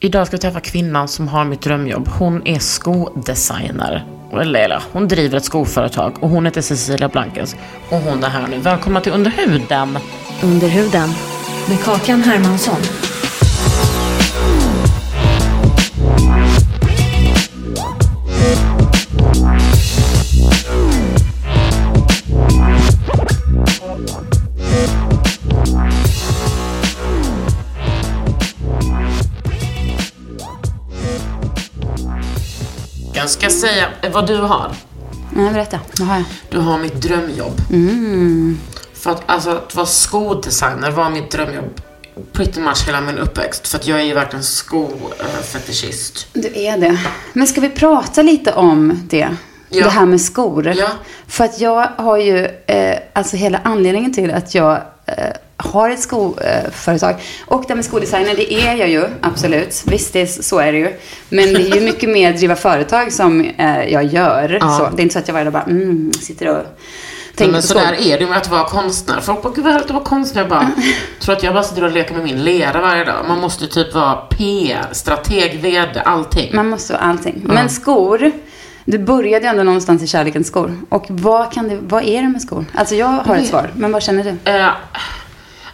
Idag ska vi träffa kvinnan som har mitt drömjobb. Hon är skodesigner. Eller, eller, hon driver ett skoföretag och hon heter Cecilia Blankens. Och hon är här nu. Välkomna till Underhuden. Under huden med Kakan Hermansson. Jag ska säga vad du har. Nej, berätta. Vad har jag? Du har mitt drömjobb. För att, alltså, att vara skodesigner var mitt drömjobb pretty much hela min uppväxt. För att jag är ju verkligen skofetischist. Du är det. Men ska vi prata lite om det? Ja. Det här med skor. Ja. För att jag har ju, eh, alltså hela anledningen till att jag eh, har ett skoföretag. Och det här med skodesigner, det är jag ju, absolut. Visst, det är, så är det ju. Men det är ju mycket mer driva företag som eh, jag gör. Ja. Så, det är inte så att jag varje dag bara mm, sitter och tänker men på så skor. där är det med att vara konstnär. Folk bara, gud vad härligt att vara konstnär. Jag bara, tror att jag bara sitter och leker med min lera varje dag. Man måste typ vara PR, strateg, VD, allting. Man måste ha allting. Men skor, du började ju ändå någonstans i kärlekens skor. Och vad, kan det, vad är det med skor? Alltså jag har ett svar, men vad känner du? Eh,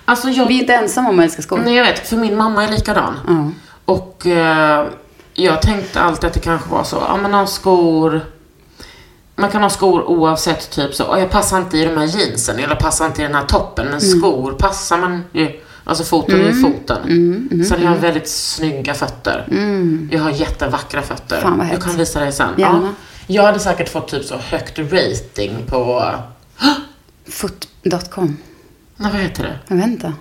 alltså jag... Vi är inte ensamma om att älska skor. Nej, jag vet. För min mamma är likadan. Ja. Och eh, jag tänkte alltid att det kanske var så. Ja, men ha skor. Man kan ha skor oavsett typ så. "Åh, Jag passar inte i de här jeansen. Eller passar inte i den här toppen. Men Mm. skor passar man ju. Alltså foten är ju foten. Mm, Sen har jag väldigt snygga fötter. Jag har jättevackra fötter. Fan, vad jag kan visa dig sen. Gärna. Jag hade säkert fått typ så högt rating på... Foot.com. Nej, vad heter det? Jag vet inte.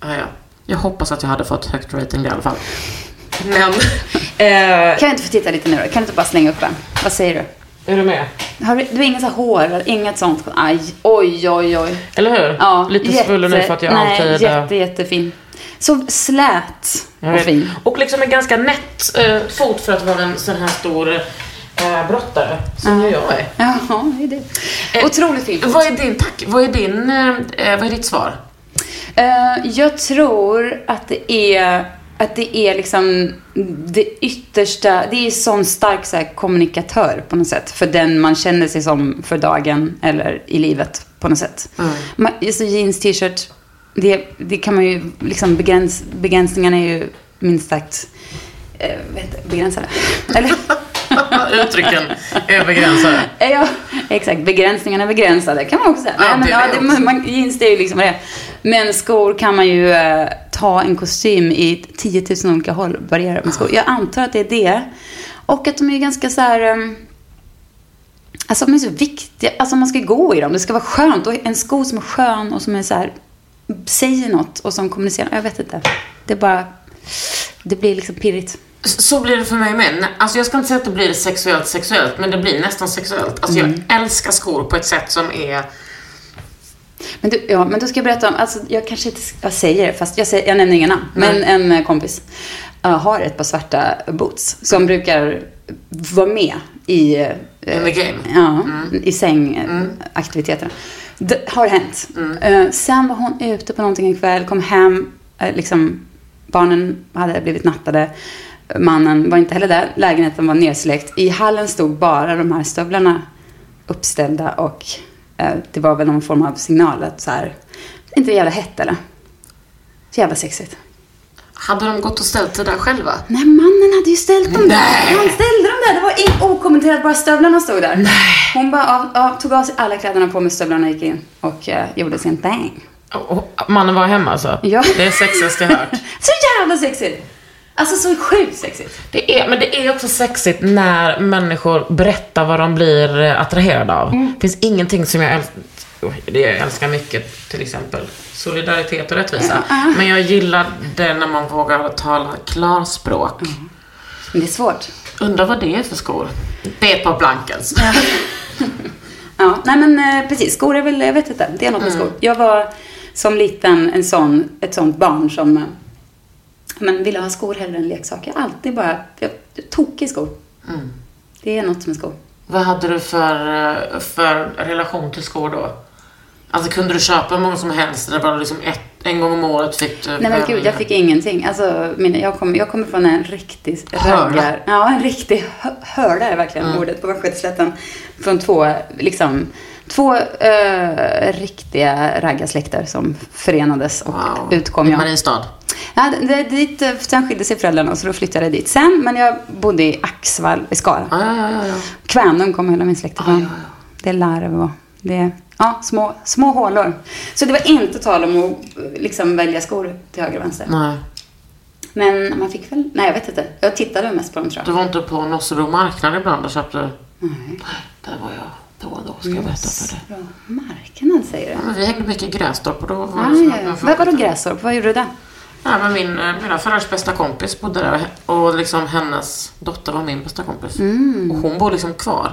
Ah, ja. Jag hoppas att jag hade fått högt rating i alla fall. Men... eh, Kan jag inte få titta lite nu då? Kan du inte bara slänga upp en? Vad säger du? är du med? Har du, du har inga så hår, inget sånt? Aj, oj, oj, oj. Eller hur? Ja, Lite svullen nu för att jag nej, alltid... eh, jätte, jättefin. Så slät och fin. Och liksom en ganska nätt eh, fot för att vara en sån här stor eh, brottare som ju jag är. Ja, det är det. Eh, Otroligt fin fot. Vad är din, tack, vad är din, eh, vad är ditt svar? Eh, jag tror att det är att det är liksom det yttersta, det är sån stark så här, kommunikatör på något sätt. För den man känner sig som för dagen eller i livet på något sätt. Mm. Man, just jeans, t-shirt, det, det kan man ju liksom begräns, begränsningarna är ju minst sagt eh, begränsade. Eller? Uttrycken är begränsade. Eh, Ja, exakt. Begränsningarna är begränsade kan man också säga. Ja, Nej, men, ja, det också. man, jeans det är ju liksom det. Men skor kan man ju eh, ta en kostym i 10 000 olika håll. Variera med skor. Jag antar att det är det. Och att de är ganska så här... ehm, Alltså de är så viktiga. Alltså man ska gå i dem. Det ska vara skönt. Och en sko som är skön och som är så här... Säger något och som kommunicerar. Jag vet inte. Det är bara... Det blir liksom pirrigt. Så blir det för mig med. Alltså jag ska inte säga att det blir sexuellt sexuellt, men det blir nästan sexuellt. Alltså Mm. jag älskar skor på ett sätt som är... Men, du, ja, men då ska jag berätta om, alltså, jag kanske inte jag säger det, fast jag, säger, jag nämner inga namn. Men en eh, kompis eh, har ett par svarta boots som brukar vara med i, eh, In the game. ja, i sängaktiviteterna. Det har hänt. Eh, sen var hon ute på någonting en kväll, kom hem, eh, liksom, barnen hade blivit nattade. Mannen var inte heller där, lägenheten var nersläckt. I hallen stod bara de här stövlarna uppställda och eh, det var väl någon form av signal att så här, inte jävla hett eller? Så jävla sexigt. Hade de gått och ställt sig där själva? Nej, mannen hade ju ställt dem där. Nej. Han ställde dem där. Det var okommenterat, bara stövlarna stod där. Hon bara av, av, tog av sig alla kläderna på med stövlarna och gick in och eh, gjorde sin bang. Och- och Mannen var hemma alltså? Ja. Det är sexigaste jag hört. Så jävla sexigt! Alltså så sjukt sexigt. Det är, men det är också sexigt när människor berättar vad de blir eh, attraherade av. Det finns ingenting som jag älskar, det jag älskar mycket, till exempel solidaritet och rättvisa. Men jag gillar det när man vågar tala klarspråk. Men det är svårt. Undrar vad det är för skor? Det är ett par Blankens. Ja, nej men eh, precis. Skor är väl, jag vet inte. Det är något med skor. Jag var som liten en sån, ett sånt barn som eh, men ville ha skor hellre än leksaker. Alltid bara, jag, tokig i skor. Det är något med skor. Vad hade du för, för relation till skor då? Alltså kunde du köpa hur många som helst eller bara liksom ett, en gång om året fick du Nej men gud, jag fick ingenting. Alltså, mina, jag, kommer, jag kommer från en riktig raggar... Ja, en riktig hö- hörda är verkligen Mm. ordet på Västgötaslätten. Från två, liksom, två eh, riktiga raggarsläkter som förenades och Wow. utkom I jag. Mariestad? Ja, det, dit, eh, sen skilde sig föräldrarna så då flyttade jag dit sen. Men jag bodde i Axvall i Skara. Ja, ja, ja, ja. Kvänum kommer hela min släkt ifrån. Det är Larv och det är ja, små, små hålor. Så det var inte tal om att eh, liksom, välja skor till höger och vänster. Nej. Men man fick väl, nej jag vet inte. Jag tittade mest på dem tror Du jag. var inte på Nossebro marknad ibland och köpte? Nej. Där var jag då och då, ska jag berätta för dig. Marknad säger Ja, du? men vi hängde mycket i Grästorp och då var Ah, det ja, ja. Vad var då Grästorp? Vad gjorde du där? Ja, men min, eh, mina föräldrars bästa kompis bodde där och liksom hennes dotter var min bästa kompis. Mm. Och hon bor liksom kvar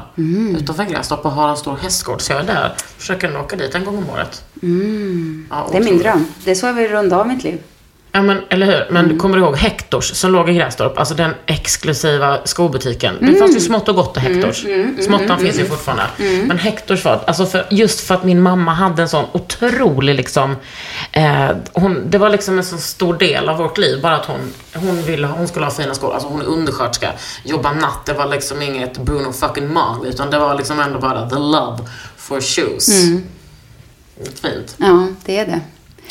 utanför Grästorp och har en stor hästgård. Så jag är där. Försöker åka dit en gång om året. Ja, Mm. Det är min dröm. Det är så jag vill runda av mitt liv. Ja, men eller hur. Men Mm. kommer du ihåg Hektors som låg i Grästorp? Alltså den exklusiva skobutiken. Mm. Det fanns ju smått och gott och Hektors. Småttan finns ju fortfarande. Mm. Men Hektors var, alltså för, just för att min mamma hade en sån otrolig liksom, eh, hon, det var liksom en så stor del av vårt liv. Bara att hon, hon ville, hon skulle ha fina skor. Alltså hon är undersköterska, jobbar natt. Det var liksom inget Bruno fucking Mars. Utan det var liksom ändå bara the love for shoes. Mm. Fint. Ja, det är det.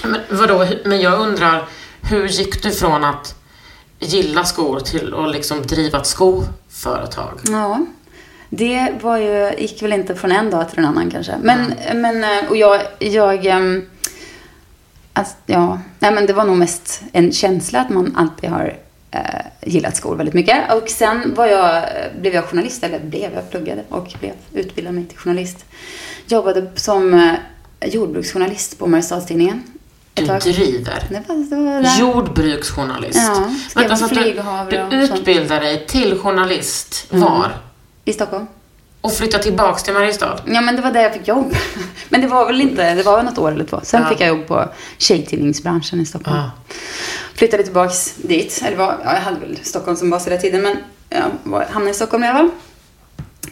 Men vadå, men jag undrar, hur gick du från att gilla skor till att liksom driva ett skoföretag? Ja. Det var ju, gick väl inte från en dag till en annan kanske. Men, men eh, och jag, jag alltså, ja, nej men det var nog mest en känsla att man alltid har eh, gillat skor väldigt mycket. Och sen var jag, blev jag journalist, eller blev, jag pluggade och blev utbildad mig till journalist. Jobbade som eh, jordbruksjournalist på Mariestadstidningen. Du tag. driver. Det var, det var. Ja, Jordbruksjournalist. skrev Vänta, så att du, du utbildar dig till journalist var? I Stockholm. Och flyttar tillbaks till Mariestad? Ja, men det var där jag fick jobb. Men det var väl inte, det var något år eller två. Sen Ja. fick jag jobb på tjejtidningsbranschen i Stockholm. Ja. Flyttade tillbaks dit. Eller var, ja, jag hade väl Stockholm som bas hela tiden, men jag var, hamnade i Stockholm i alla fall.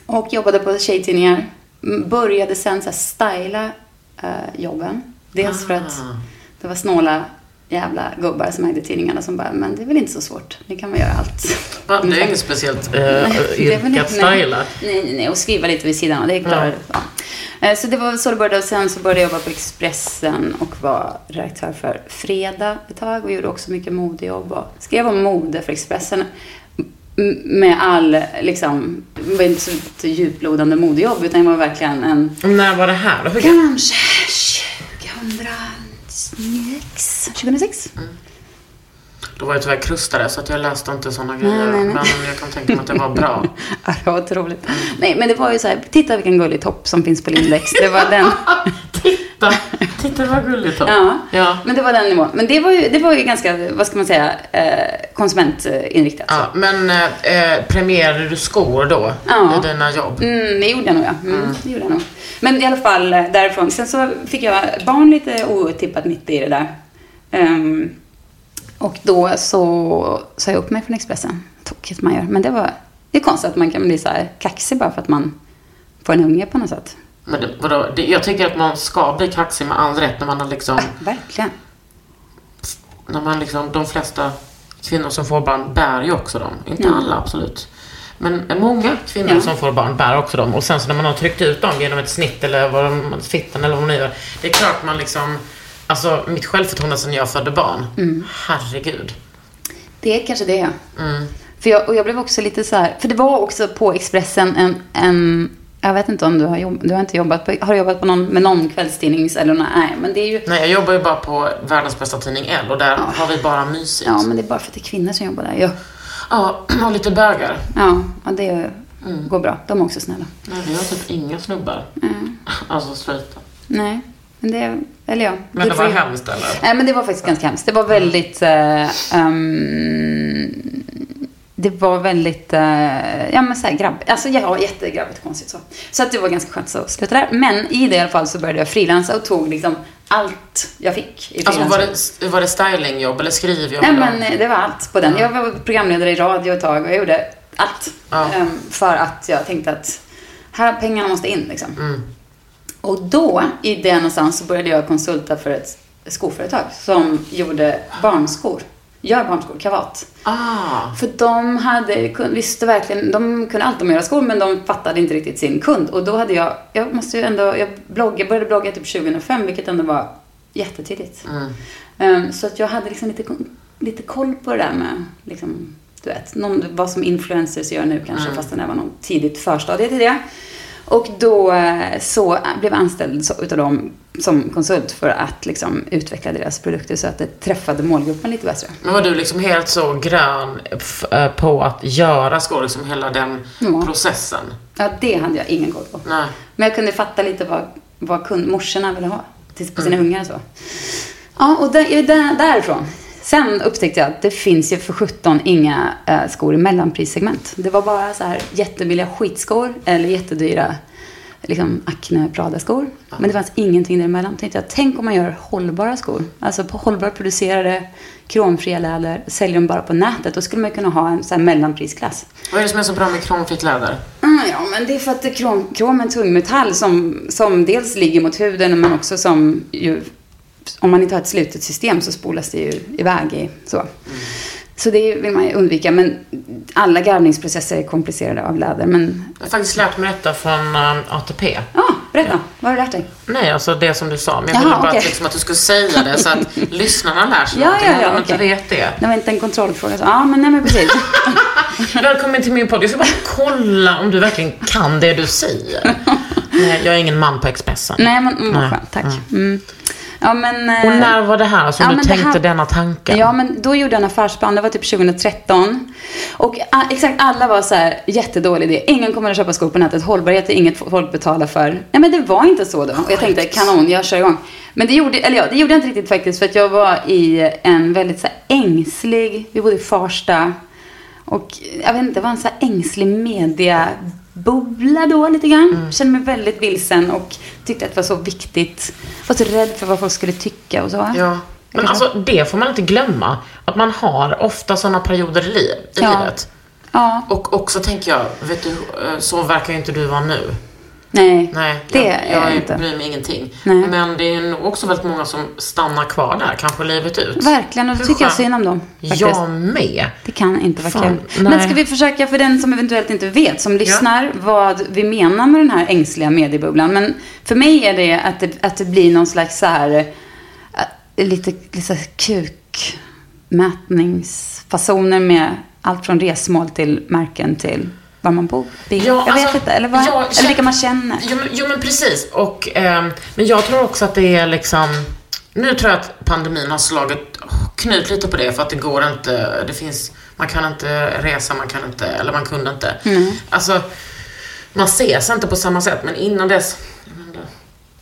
Och jobbade på tjejtidningar. Började sen så här styla eh, jobben. Dels för att Ah. Det var snåla jävla gubbar som ägde tidningarna som bara, men det är väl inte så svårt. Ni kan väl göra allt. Va, Det är inget speciellt eh, Det yrke att styla. Nej, nej, nej, och skriva lite vid sidan av. Det är klart. Ja. Eh, Så det var så det började. Och sen så började jag jobba på Expressen och var redaktör för Fredag ett tag och gjorde också mycket modejobb och skrev om mode för Expressen. Med all, liksom, det var inte så djuplodande modejobb utan det var verkligen en, När var det här? Hur, kanske she's gonna 2006 mm-hmm. Då var jag tyvärr krustare så att jag läste inte sådana grejer. nej, nej. Men jag kan tänka mig att det var bra. Ja, det var otroligt. Nej, men det var ju så här, titta vilken gullig topp som finns på Lindex. Det var den. Titta, titta vad gulligt då. Ja. Ja. Men det var den nivån. Men det var ju, det var ju ganska, vad ska man säga, eh, konsumentinriktat. Ja, men eh, premierade du skor då Ja. i dina jobb? Mm, det gjorde jag nog, ja. Mm, Det gjorde jag nog. Men i alla fall eh, därifrån. Sen så fick jag barn lite otippat mitt i det där. Ehm, och då så sa jag upp mig från Expressen. Tokigt man gör. Men det var, det är konstigt att man kan bli så här kaxig bara för att man får en unge på något sätt. Men det, vadå? Det, jag tycker att man ska bli kaxig med all rätt när man har liksom, Verkligen. när man liksom, de flesta kvinnor som får barn bär ju också dem. Inte Mm. alla absolut. Men många kvinnor Ja. som får barn bär också dem. Och sen så när man har tryckt ut dem genom ett snitt eller vad de, fitten eller vad man nu gör. Det är klart man liksom, alltså mitt självförtroende sen jag födde barn. Mm. Herregud. Det är kanske det. Mm. För jag, och jag blev också lite så här, för det var också på Expressen en, en jag vet inte om du har, jobb, du har inte jobbat på, har du jobbat på någon, med någon kvällstidnings eller nej, men det är ju, Nej, jag jobbar ju bara på världens bästa tidning L och där har vi bara mysigt. ja men det är bara för att det är kvinnor som jobbar där. Ja, Ja, och lite bögar. ja, ja det Mm. går bra. De är också snälla. Nej, vi har typ inga snubbar. Mm. Alltså straighta. Nej, men det, eller ja. Men det får var ju- hemskt eller? Nej, men det var faktiskt ganska hemskt. Det var väldigt... eh, ehm, det var väldigt, eh, ja men såhär grabb, alltså ja, jättegrabbigt konstigt så. Så att det var ganska skönt att sluta där. Men i det i alla fall så började jag frilansa och tog liksom allt jag fick i Alltså var det, var det stylingjobb eller skrivjobb? Nej men eh, det var allt på den. Jag var programledare i radio ett tag och jag gjorde allt. Ja. Ehm, för att jag tänkte att här, pengarna måste in liksom. Mm. Och då, i det någonstans, så började jag konsulta för ett skoföretag som gjorde barnskor. Gör barnskor, kavat. Ah, För de hade, visste verkligen, de kunde allt om att göra skor men de fattade inte riktigt sin kund. Och då hade jag, jag måste ju ändå, jag blogga, började blogga typ 2005 vilket ändå var jättetidigt. mm. Ehm, så att jag hade liksom lite, lite koll på det där med, liksom, du vet, någon, vad som influencers gör nu kanske, fast det var någon tidigt förstadie till det. Och då eh, så blev jag anställd så, utav dem som konsult för att liksom utveckla deras produkter så att det träffade målgruppen lite bättre. Men var du liksom helt så grön eh, på att göra skor, liksom hela den Ja. processen? Ja, det hade jag ingen koll på. Nej. Men jag kunde fatta lite vad, vad kund, morsorna ville ha till, på sina ungar och så. Ja, och där, där, därifrån. Sen upptäckte jag att det finns ju för 17 inga eh, skor i mellanprissegment. Det var bara så här jättebilliga skitskor eller jättedyra liksom Acne Prada-skor. Men det fanns ingenting däremellan. Tänkte jag, tänk om man gör hållbara skor. Alltså på hållbart producerade, kromfria läder, säljer dem bara på nätet. Då skulle man kunna ha en så här mellanprisklass. Vad är det som är så bra med kromfritt läder? Mm, ja, men det är för att krom, krom är en tungmetall som, som dels ligger mot huden men också som ju, om man inte har ett slutet system så spolas det ju iväg i så. Så det vill man ju undvika. Men alla garvningsprocesser är komplicerade av läder. Men Jag har faktiskt lärt mig detta från eh, ATP. ja, berätta. Vad har du lärt dig? Nej, alltså det som du sa. Men jag Jaha, ville bara okej. att, liksom, att du skulle säga det så att lyssnarna lär sig Ja, någonting ja, ja, om de inte okej. vet det. Det var inte en kontrollfråga. Ja, men nej men precis. Välkommen till min podd. Jag ska bara kolla om du verkligen kan det du säger. Nej, jag är ingen man på Expressen. nej, men mm, vad skönt. Tack. Mm. Ja, men... eh, Och när var det här som Ja, du tänkte här- denna tanken? Ja, men då gjorde jag en affärsplan. Det var typ 2013. Och a- exakt alla var så här, jättedålig idé. Ingen kommer att köpa skor på nätet. Hållbarhet är inget folk betalar för. Nej, men det var inte så då. Och jag tänkte, kanon, jag kör igång. Men det gjorde, eller ja, det gjorde jag inte riktigt faktiskt. För att jag var i en väldigt så här, ängslig, vi bodde i Farsta. Och jag vet inte, det var en så här ängslig mediabubbla då lite grann. Kände mig väldigt vilsen och tyckte att det var så viktigt. Var så rädd för vad folk skulle tycka och så. Ja. Men alltså, det får man inte glömma. Att man har ofta sådana perioder i, liv, i Ja. livet. Ja, Och också tänker jag, vet du, eh, så verkar ju inte du vara nu. Nej. Nej, Det jag, är jag jag inte. bryr mig ingenting. Nej. Men det är nog också väldigt många som stannar kvar där, kanske livet ut. Verkligen, och det Hur tycker jag synd om dem. Faktiskt. Jag med. Det kan inte vara Fan, kul. nej. Men ska vi försöka, för den som eventuellt inte vet, som lyssnar, vad vi menar med den här ängsliga mediebubblan. Men för mig är det att det, att det blir någon slags så här, äh, lite, lite kukmätningsfasoner med allt från resmål till märken till var man bor. Bil. Ja, jag vet alltså, inte, eller, vad, jag eller vilka man känner. Jo men, jo, men precis. Och, ehm, men jag tror också att det är liksom... Nu tror jag att pandemin har slagit knut lite på det för att det går inte, det finns, man kan inte resa, man kan inte, eller man kunde inte. Alltså, man ses inte på samma sätt, men innan dess,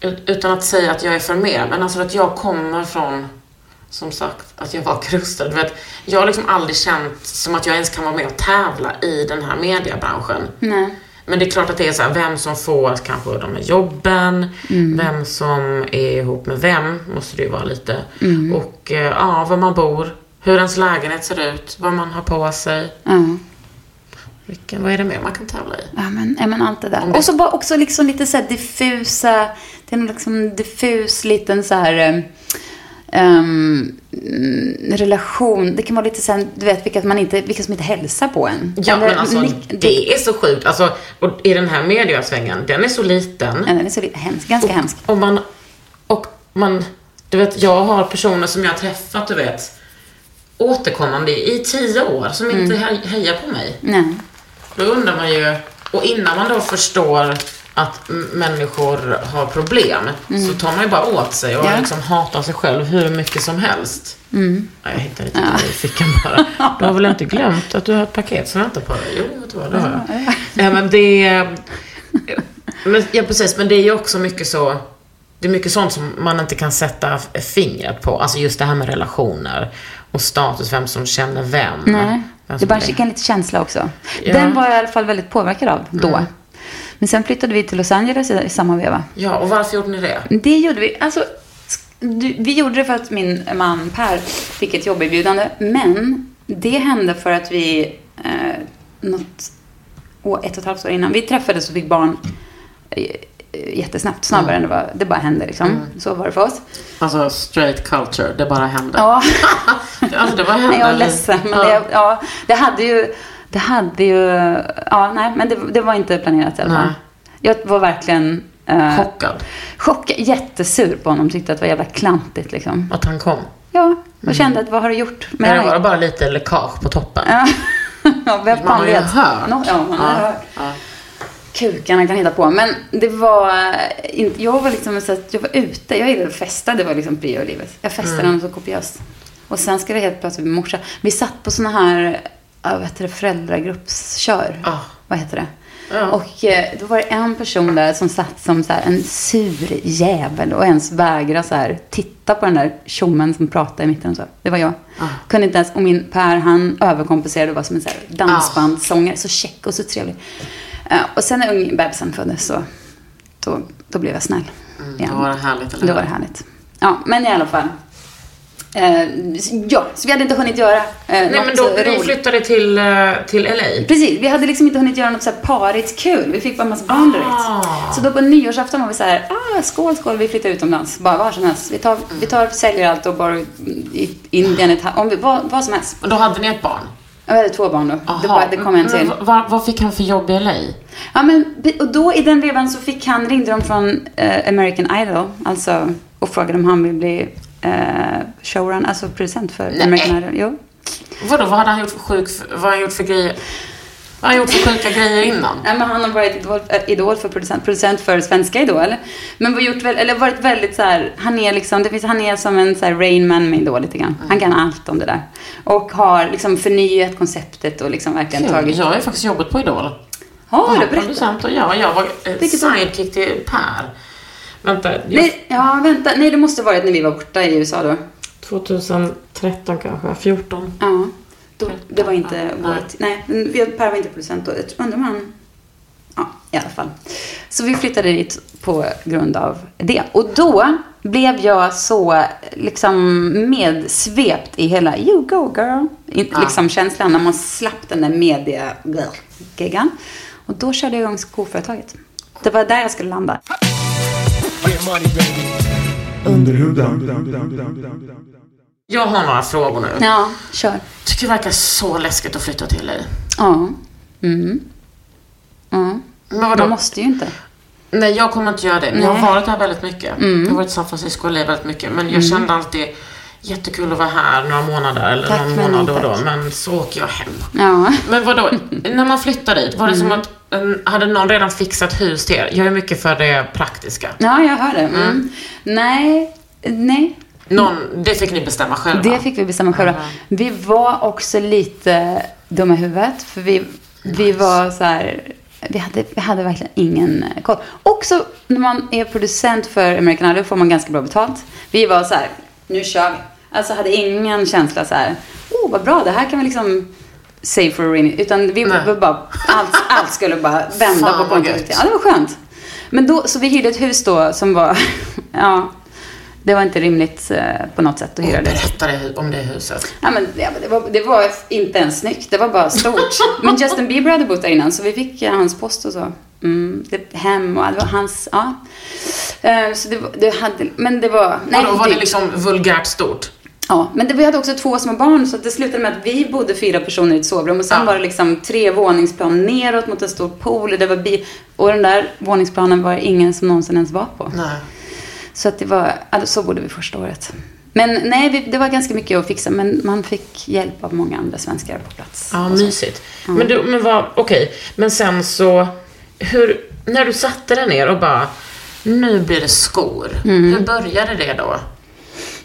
vet utan att säga att jag är för mer, men alltså att jag kommer från, som sagt, att jag var krustad. Du vet, jag har liksom aldrig känt som att jag ens kan vara med och tävla i den här mediebranschen. Nej. Men det är klart att det är så här, vem som får kanske de här jobben, vem som är ihop med vem, måste det ju vara lite. Och eh, ja, var man bor, hur ens lägenhet ser ut, vad man har på sig. Ja. Vilken, vad är det mer man kan tävla i? Ja, men, ja, men allt det där. Det- Och så bara också liksom lite så diffusa, det är någon liksom diffus liten så här mm, relation. Det kan vara lite här, du vet, vilka, man inte, vilka som inte hälsar på en. Ja, Eller men alltså det är så sjukt. Alltså, och i den här mediasvängen, den är så liten. Ja, den är så lite hemsk, ganska hemsk. Och man, och man, du vet, jag har personer som jag har träffat, du vet. återkommande i tio år som inte he- hejar på mig. Nej. Då undrar man ju, och innan man då förstår att människor har problem så tar man ju bara åt sig och Ja. liksom hatar sig själv hur mycket som helst. Nej, jag hittade inte det i fickan bara. Du har väl inte glömt att du har ett paket som väntar på dig? Jo, det har jag. Ja, men det... Men, ja, precis. Men det är ju också mycket så... Det är mycket sånt som man inte kan sätta fingret på. Alltså just det här med relationer och status, vem som känner vem. Nej. Vem Det bara är- en liten känsla också. Ja. Den var jag i alla fall väldigt påverkad av då. Mm. Men sen flyttade vi till Los Angeles i, samma veva. Ja, och varför gjorde ni det? Det gjorde vi. Alltså, vi gjorde det för att min man Per fick ett jobberbjudande. Men det hände för att vi, eh, något år, ett och ett halvt år innan, vi träffades och fick barn eh, jättesnabbt. Snabbare än det var. Det bara hände liksom. Så var det för oss. Alltså straight culture, det bara hände. Ja. Alltså det bara hände. Nej, jag är ledsen. Men ja. det, ja, det hade ju... Det hade ju... Ja, nej, men det, det var inte planerat i alla fall. Nej. Jag var verkligen... Eh, Chockad chockad. Jättesur på honom. Tyckte att det var jävla klantigt liksom. att han kom. Ja, och kände att vad har du gjort med det var bara lite läckage på toppen. Ja. vem Man har ju hört. Ja, man har Ja, hört. ja. Kukarna kan hitta på. Men det var eh, inte... Jag var liksom så att jag var ute. Jag gillade att festa. Det var liksom prio i livet. Jag festade Mm. så kopiöst. Och sen ska det helt plötsligt bli morsa. Vi satt på såna här, vad heter det, föräldragruppskör. Ah. Vad heter det? Ja. Och eh, då var det en person där som satt som så här, en sur jävel och ens vägrade så här, titta på den där tjommen som pratade i mitten. Och så. Det var jag. Ah. Kunde inte ens, och min Per han överkompenserade och var som en så här, dansbandssångare. Så check och så trevlig. Eh, och sen när ung bebisen föddes så då, då blev jag snäll. Mm, då var det härligt, eller Då var det härligt. Ja, men i alla fall. Eh, ja, så vi hade inte hunnit göra eh, Nej något men då, ni roligt. flyttade till, eh, till LA. Precis, vi hade liksom inte hunnit göra något så här parigt kul. Vi fick bara en massa barn direkt. Ah. Så då på nyårsafton var vi så här, ah, skål, skål, vi flyttar utomlands. Bara var som helst. Vi tar, vi tar säljer allt och bara i Indien, ett, om vi, vad, vad som helst. Och då hade ni ett barn? Jag hade två barn då. Det, bara, det kom en till. Vad, vad fick han för jobb i LA? Ja, men, och då i den vevan så fick han, ringde de från eh, American Idol, alltså, och frågade om han vill bli eh, showrun, alltså producent för Nej. American Idol. Jo. Vadå, vad hade han gjort för sjuk, vad har han gjort för grejer? Vad har han gjort för sjuka grejer innan? Nej, men han har varit idol, äh, idol för producent, producent för svenska Idol. Men var gjort, eller varit väldigt så här, han är liksom, det finns, han är som en så här Rain Man med Idol lite grann. Han kan allt om det där. Och har liksom förnyat konceptet och liksom verkligen Kul. tagit... Jag har ju faktiskt jobbat på Idol. Har du Ja, berättat? producent och jag. Jag var eh, sidekick till Per. Vänta, jag, Nej, ja, vänta. Nej, det måste varit när vi var borta i USA då. 2013 kanske, 14. Ja. Då, det var inte Ja, vårt... Nej, vi- Per var inte producent då. Jag undrar om han... Ja, i alla fall. Så vi flyttade dit på grund av det. Och då blev jag så liksom medsvept i hela you go girl. Ja. Liksom känslan när man slapp den där media geggan. Och då körde jag igång skoföretaget. Det var där jag skulle landa. Under huden. Jag har några frågor nu. Ja, kör. Tycker det verkar så läskigt att flytta till LA. Ja. Mm. Ja. Men vadå? Man måste ju inte. Nej, jag kommer inte göra det. Men jag har varit här väldigt mycket. Mm. Jag har varit i San Francisco och LA väldigt mycket. Men jag kände alltid jättekul att vara här några månader eller Tack, någon månad då och då. Men så åker jag hem. Ja. Men vadå, när man flyttar dit, var det som Mm. att en, hade någon redan fixat hus till er? Jag är mycket för det praktiska. Ja, jag hör det. Mm. Nej, nej. Någon, det fick ni bestämma själva. Det fick vi bestämma själva. Vi var också lite dumma i huvudet. För vi, vi var så här... Vi hade, vi hade verkligen ingen koll. Också när man är producent för American Idol får man ganska bra betalt. Vi var så här, nu kör vi. Alltså hade ingen känsla så här, oh vad bra, det här kan vi liksom save for a rainy. Utan vi Nej. bara, allt, allt skulle bara vända på kontot. Ja, det var skönt. Men då, så vi hyrde ett hus då som var, ja, det var inte rimligt eh, på något sätt att hyra det. berätta det, om det huset. Ja, men, ja, det, var, det var inte ens snyggt, det var bara stort. Men Justin Bieber hade bott där innan så vi fick eh, hans post och så. Mm, det, hem och det var hans, ja. Eh, så det, det hade, men det var, nej, Vadå, var det liksom vulgärt stort? Ja, men det, vi hade också två små barn så det slutade med att vi bodde fyra personer i ett sovrum och sen Ja. var det liksom tre våningsplan neråt mot en stor pool och det var bi och den där våningsplanen var ingen som någonsin ens var på. Nej. Så att det var, så bodde vi första året. Men nej, det var ganska mycket att fixa. Men man fick hjälp av många andra svenskar på plats. Ja, mysigt. Men du, men vad, okej. Men sen så, hur, när du satte dig ner och bara, nu blir det skor. Hur började det då?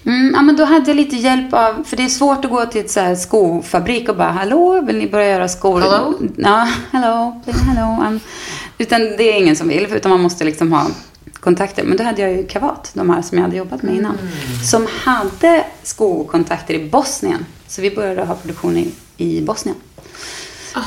Mm, ja, men då hade jag lite hjälp av, för det är svårt att gå till ett så här skofabrik och bara hallå, vill ni börja göra skor? Hello? Ja, hello, hello. um, Utan det är ingen som vill, utan man måste liksom ha kontakter. Men då hade jag ju Kavat, de här som jag hade jobbat med innan, som hade skokontakter i Bosnien. Så vi började ha produktion i, i Bosnien.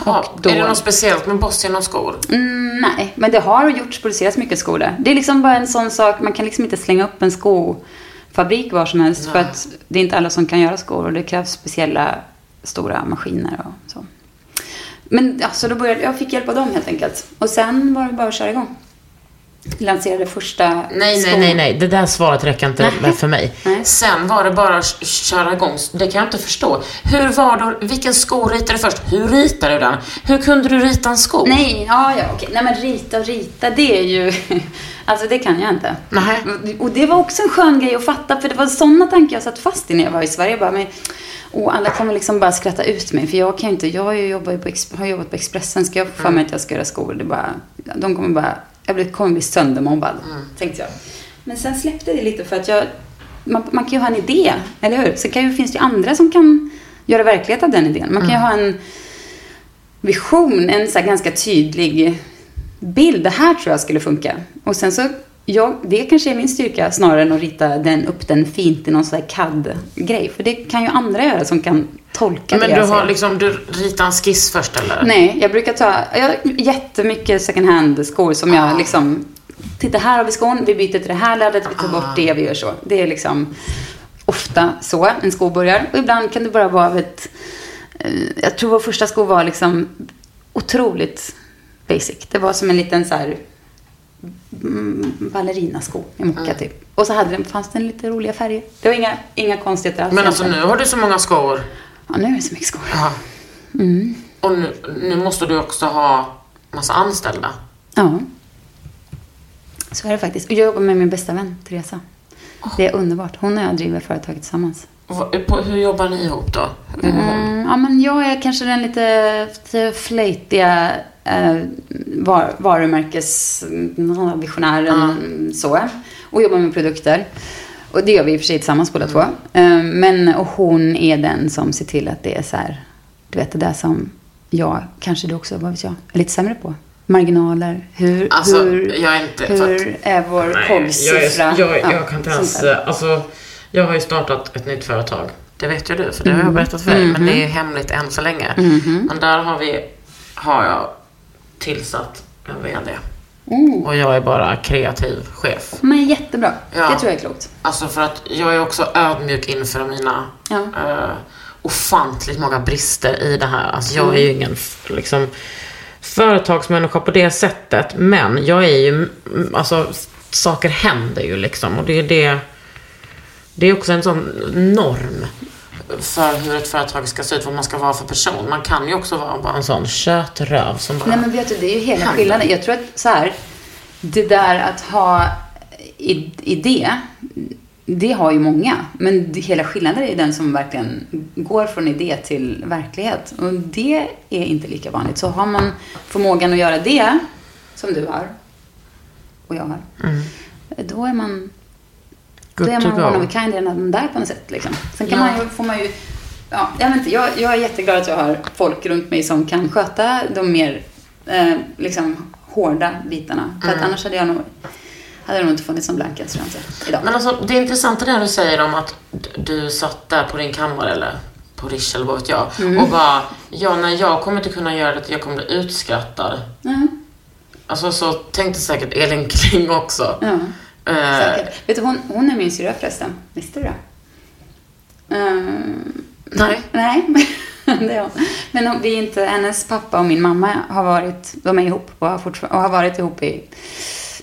Och då- är det något speciellt med Bosnien och skor? Mm, nej, men det har gjorts, producerats mycket skor där. Det är liksom bara en sån sak, man kan liksom inte slänga upp en skofabrik var som helst. För att det är inte alla som kan göra skor och det krävs speciella stora maskiner och så. Men ja, så då började, jag fick hjälp av dem helt enkelt. Och sen var det bara att köra igång. Lanserade första Nej, nej, skon. nej, nej. Det där svaret räcker inte Nej. för mig. Nej. Sen var det bara att köra igång. Det kan jag inte förstå. Hur var det, vilken sko ritade du först? Hur ritade du den? Hur kunde du rita en sko? Nej, ja, ja, okej. Nej, men rita och rita, det är ju... Alltså, det kan jag inte. Nej. Och det var också en skön grej att fatta, för det var sådana tankar jag satt fast i när jag var i Sverige. Jag bara, men, och alla kommer liksom bara skratta ut mig, för jag kan ju inte... Jag har ju jobbat på, har jobbat på Expressen, ska jag få för mig att jag ska göra skor? Det bara, de kommer bara... Jag kommer bli söndermobbad, tänkte jag. Men sen släppte det lite för att jag... Man, man kan ju ha en idé, eller hur? Sen kan ju, finns det ju andra som kan göra verklighet av den idén. Man kan ju ha en vision, en så ganska tydlig bild. Det här tror jag skulle funka. Och sen så, ja, det kanske är min styrka snarare än att rita den, upp den fint i någon sån här CAD-grej. För det kan ju andra göra som kan tolka Men det du jag har liksom, du ritar en skiss först eller? Nej, jag brukar ta jag har jättemycket second hand-skor som Ah. jag liksom... Titta, här har vi skon, vi byter till det här lädret, vi tar Ah. bort det, vi gör så. Det är liksom ofta så en sko börjar. Och ibland kan det bara vara av ett... eh, Jag tror vår första sko var liksom otroligt basic. Det var som en liten så här ballerinasko i mocka Mm. typ. Och så hade den, fanns det en lite roliga färger. Det var inga, inga konstigheter alls. Men alltså nu har du så många skor. Ja, nu är det så mycket skor. Ja. Och nu, nu måste du också ha massa anställda. Ja. Så är det faktiskt. Och jag jobbar med min bästa vän, Teresa. Det är underbart. Hon och jag driver företaget tillsammans. Hur jobbar ni ihop då? Mm, ja, men jag är kanske den lite, lite flöjtiga eh, var, varumärkesvisionären så. Och jobbar med produkter. Och det gör vi i och för sig tillsammans båda två. Eh, men och hon är den som ser till att det är så här, du vet det där som jag, kanske du också, vad vet jag, är lite sämre på. Marginaler, hur, Alltså, hur, jag är inte... för att- hur är vår Nej, COGS-siffra? jag, är- jag, Ja, jag kan inte ens... Alltså, jag har ju startat ett nytt företag. Det vet ju du, för det Mm. har jag berättat för dig. Men Mm-hmm. det är hemligt än så länge. Men där har vi... Har jag tillsatt en VD. Mm. Och jag är bara kreativ chef. Men jättebra. Ja. Det tror jag är klokt. Alltså för att jag är också ödmjuk inför mina Ja. eh, ofantligt många brister i det här. Alltså jag Mm. är ju ingen f- liksom, företagsmänniska på det sättet. Men jag är ju, mm, alltså saker händer ju liksom. Och det är det, det är också en sån norm för hur ett företag ska se ut, vad man ska vara för person. Man kan ju också vara bara en sån kötröv som bara... Nej men vet du, det är ju hela Händer. skillnaden. Jag tror att så här, det där att ha idé, det har ju många. Men hela skillnaden är den som verkligen går från idé till verklighet. Och det är inte lika vanligt. Så har man förmågan att göra det, som du har, och jag har, då är man Good då är man one of a kind redan där på något sätt. Liksom. Sen kan Ja. man ju, får man ju... Ja, jag, vet inte, jag, jag är jätteglad att jag har folk runt mig som kan sköta de mer eh, liksom, hårda bitarna. För Mm. att annars hade jag nog, hade det nog inte funnits som blanket, tror jag inte. Idag. Men alltså, det är intressant det du säger om att du satt där på din kammare eller på Rish eller vad vet jag Mm. och bara, ja när jag kommer inte kunna göra det, jag kommer bli utskrattad. Ja, Alltså så tänkte säkert Elin Kling också. Eh, säkert. Vet du, hon, hon är min syrra förresten. Visste du det? Ehm, nej. Nej, det är hon. Men hon, vi inte, hennes pappa och min mamma har varit, de är ihop och har, och har varit ihop i,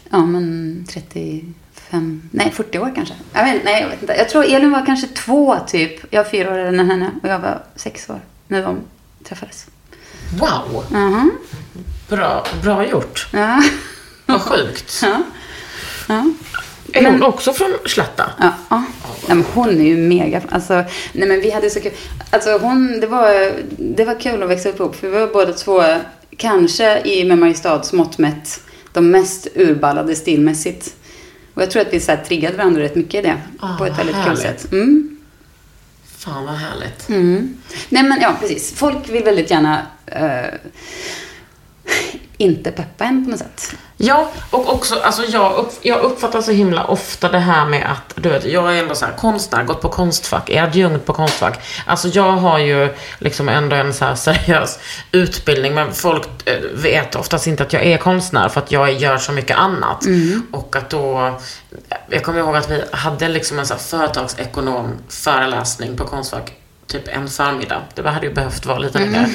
ja men 35, nej 40 år kanske. Jag vet, nej, jag vet inte. Jag tror Elin var kanske två typ. Jag är fyra år äldre än henne och jag var sex år när de träffades. Wow, Mhm. bra, bra gjort. Ja. Vad sjukt. ja. Ja. Är hon också från Slätta? Ja, ja. Nej, men hon är ju mega, alltså, nej men vi hade så kul. Alltså hon, det var, det var kul att växa upp ihop, för vi var båda två, kanske i med Mariestads mått mätt, de mest urballade stilmässigt. Och jag tror att vi så här, triggade varandra rätt mycket i det, Ah, på ett väldigt kul härligt. sätt. Mm. Fan vad härligt. Mm. Nej men ja, precis. Folk vill väldigt gärna eh, inte peppa en på något sätt. Ja, och också, alltså jag, upp, jag uppfattar så himla ofta det här med att, du vet, jag är ändå så här konstnär, gått på konstfack, är adjunkt på konstfack. Alltså jag har ju liksom ändå en så här seriös utbildning, men folk eh, vet oftast inte att jag är konstnär för att jag gör så mycket annat. Och att då, jag kommer ihåg att vi hade liksom en så här företagsekonom föreläsning på konstfack typ en förmiddag. Det hade ju behövt vara lite längre.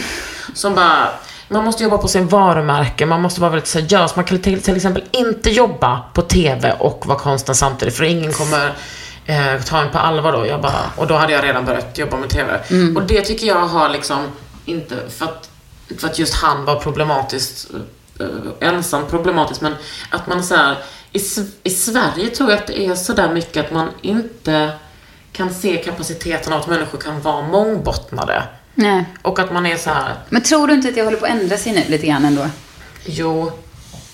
Som bara, man måste jobba på sin varumärke, man måste vara väldigt seriös. Man kan till, till exempel inte jobba på TV och vara konstnär samtidigt, för ingen kommer eh, ta en på allvar då. Jag bara, och då hade jag redan börjat jobba med TV. Och det tycker jag har liksom, inte för att, för att just han var problematiskt, eh, ensam problematisk, men att man så här, i, i Sverige tror jag att det är så där mycket att man inte kan se kapaciteten av att människor kan vara mångbottnade. Nej. Och att man är så här, Men tror du inte att jag håller på att ändra sig nu lite grann ändå? jo.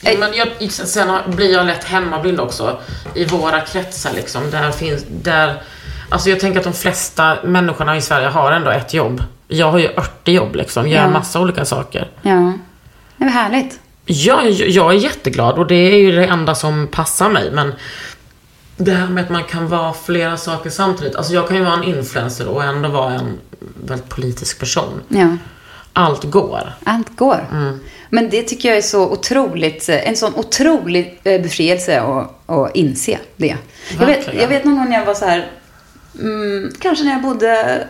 Ja, men jag, sen blir jag lätt hemmablind också. I våra kretsar liksom. Där finns, där, alltså jag tänker att de flesta människorna i Sverige har ändå ett jobb. Jag har ju 80 jobb liksom. Gör Ja. massa olika saker. Ja. Det var härligt. Ja, jag, jag är jätteglad och det är ju det enda som passar mig. Men det här med att man kan vara flera saker samtidigt. Alltså jag kan ju vara en influencer och ändå vara en väldigt politisk person. Ja. Allt går. Allt går. Mm. Men det tycker jag är så otroligt, eh, en sån otrolig eh, befrielse att, att inse det. Jag vet, jag vet någon gång när jag var så här, mm, kanske när jag bodde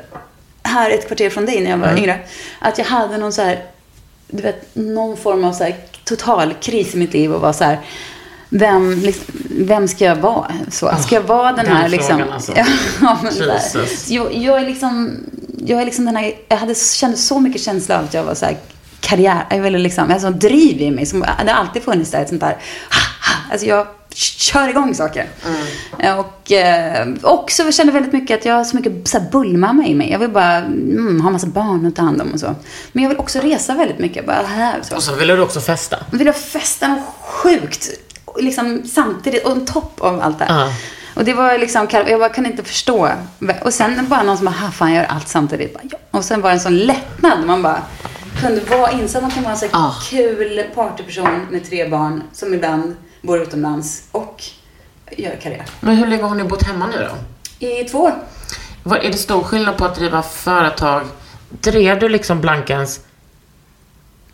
här ett kvarter från dig när jag var Mm. yngre, att jag hade någon så här, du vet, någon form av så här total kris i mitt liv och var så här, vem, liksom, vem ska jag vara? Så, ska jag vara den, den här liksom... frågan, alltså. ja, men Jesus. jag, jag är liksom, jag är liksom den här, jag hade, kände så mycket känsla av att jag var så här karriär, jag ville liksom, jag har sån driv i mig som, det har alltid funnits där, ett sånt där, ha, ha, alltså jag kör igång saker. Mm. Och eh, också kände väldigt mycket att jag har så mycket så här bullmamma i mig. Jag vill bara mm, ha massa barn att ta hand om och så. Men jag vill också resa väldigt mycket, bara här så. Och så ville du också festa. Jag vill ha festa något sjukt, liksom samtidigt, och en topp av allt det här. Ja. Och det var liksom, jag bara kunde inte förstå. Och sen bara någon som bara, "Ha, fan jag gör allt samtidigt. Bara, ja. Och sen var det en sån lättnad. Man bara kunde vara, inse att man kan vara en så här Ja. kul partyperson med tre barn som ibland bor utomlands och gör karriär. Men hur länge har ni bott hemma nu då? I två år. Vad, är det stor skillnad på att driva företag? Drev du liksom Blankens,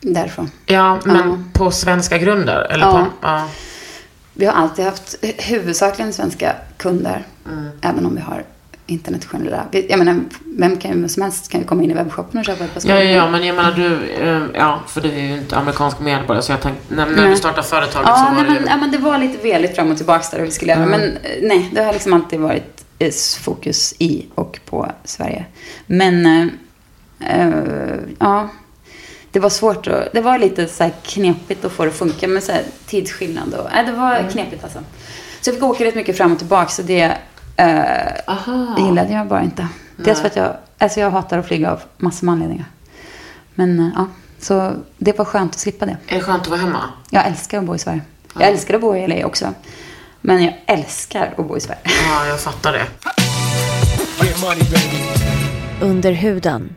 Därifrån. ja, men Ja. på svenska grunder? Eller Ja. På, ja. Vi har alltid haft hu- huvudsakligen svenska kunder. Mm. Även om vi har internationella. Jag menar, vem kan ju som helst kan ju komma in i webbshoppen och köpa ett par skor. Ja, ja, ja, men jag menar du, eh, ja, för du är ju inte amerikansk medborgare, så jag tänkte, när, när du startade företaget Ja, så var nej, det ju... ja, men det var lite veligt fram och tillbaka där hur vi skulle göra. Mm. Men eh, nej, det har liksom alltid varit eh, fokus i och på Sverige. Men, eh, ja. Det var svårt att, det var lite så här knepigt att få det att funka med så här tidsskillnad och, nej, det var Mm. knepigt alltså. Så jag fick åka rätt mycket fram och tillbaka så det eh, Aha. gillade jag bara inte. Dels för att jag, alltså jag hatar att flyga av massor med anledningar. Men eh, ja, så det var skönt att slippa det. Är det skönt att vara hemma? Jag älskar att bo i Sverige. Jag älskar att bo i LA också. Men jag älskar att bo i Sverige. Ja, jag fattar det. Under huden.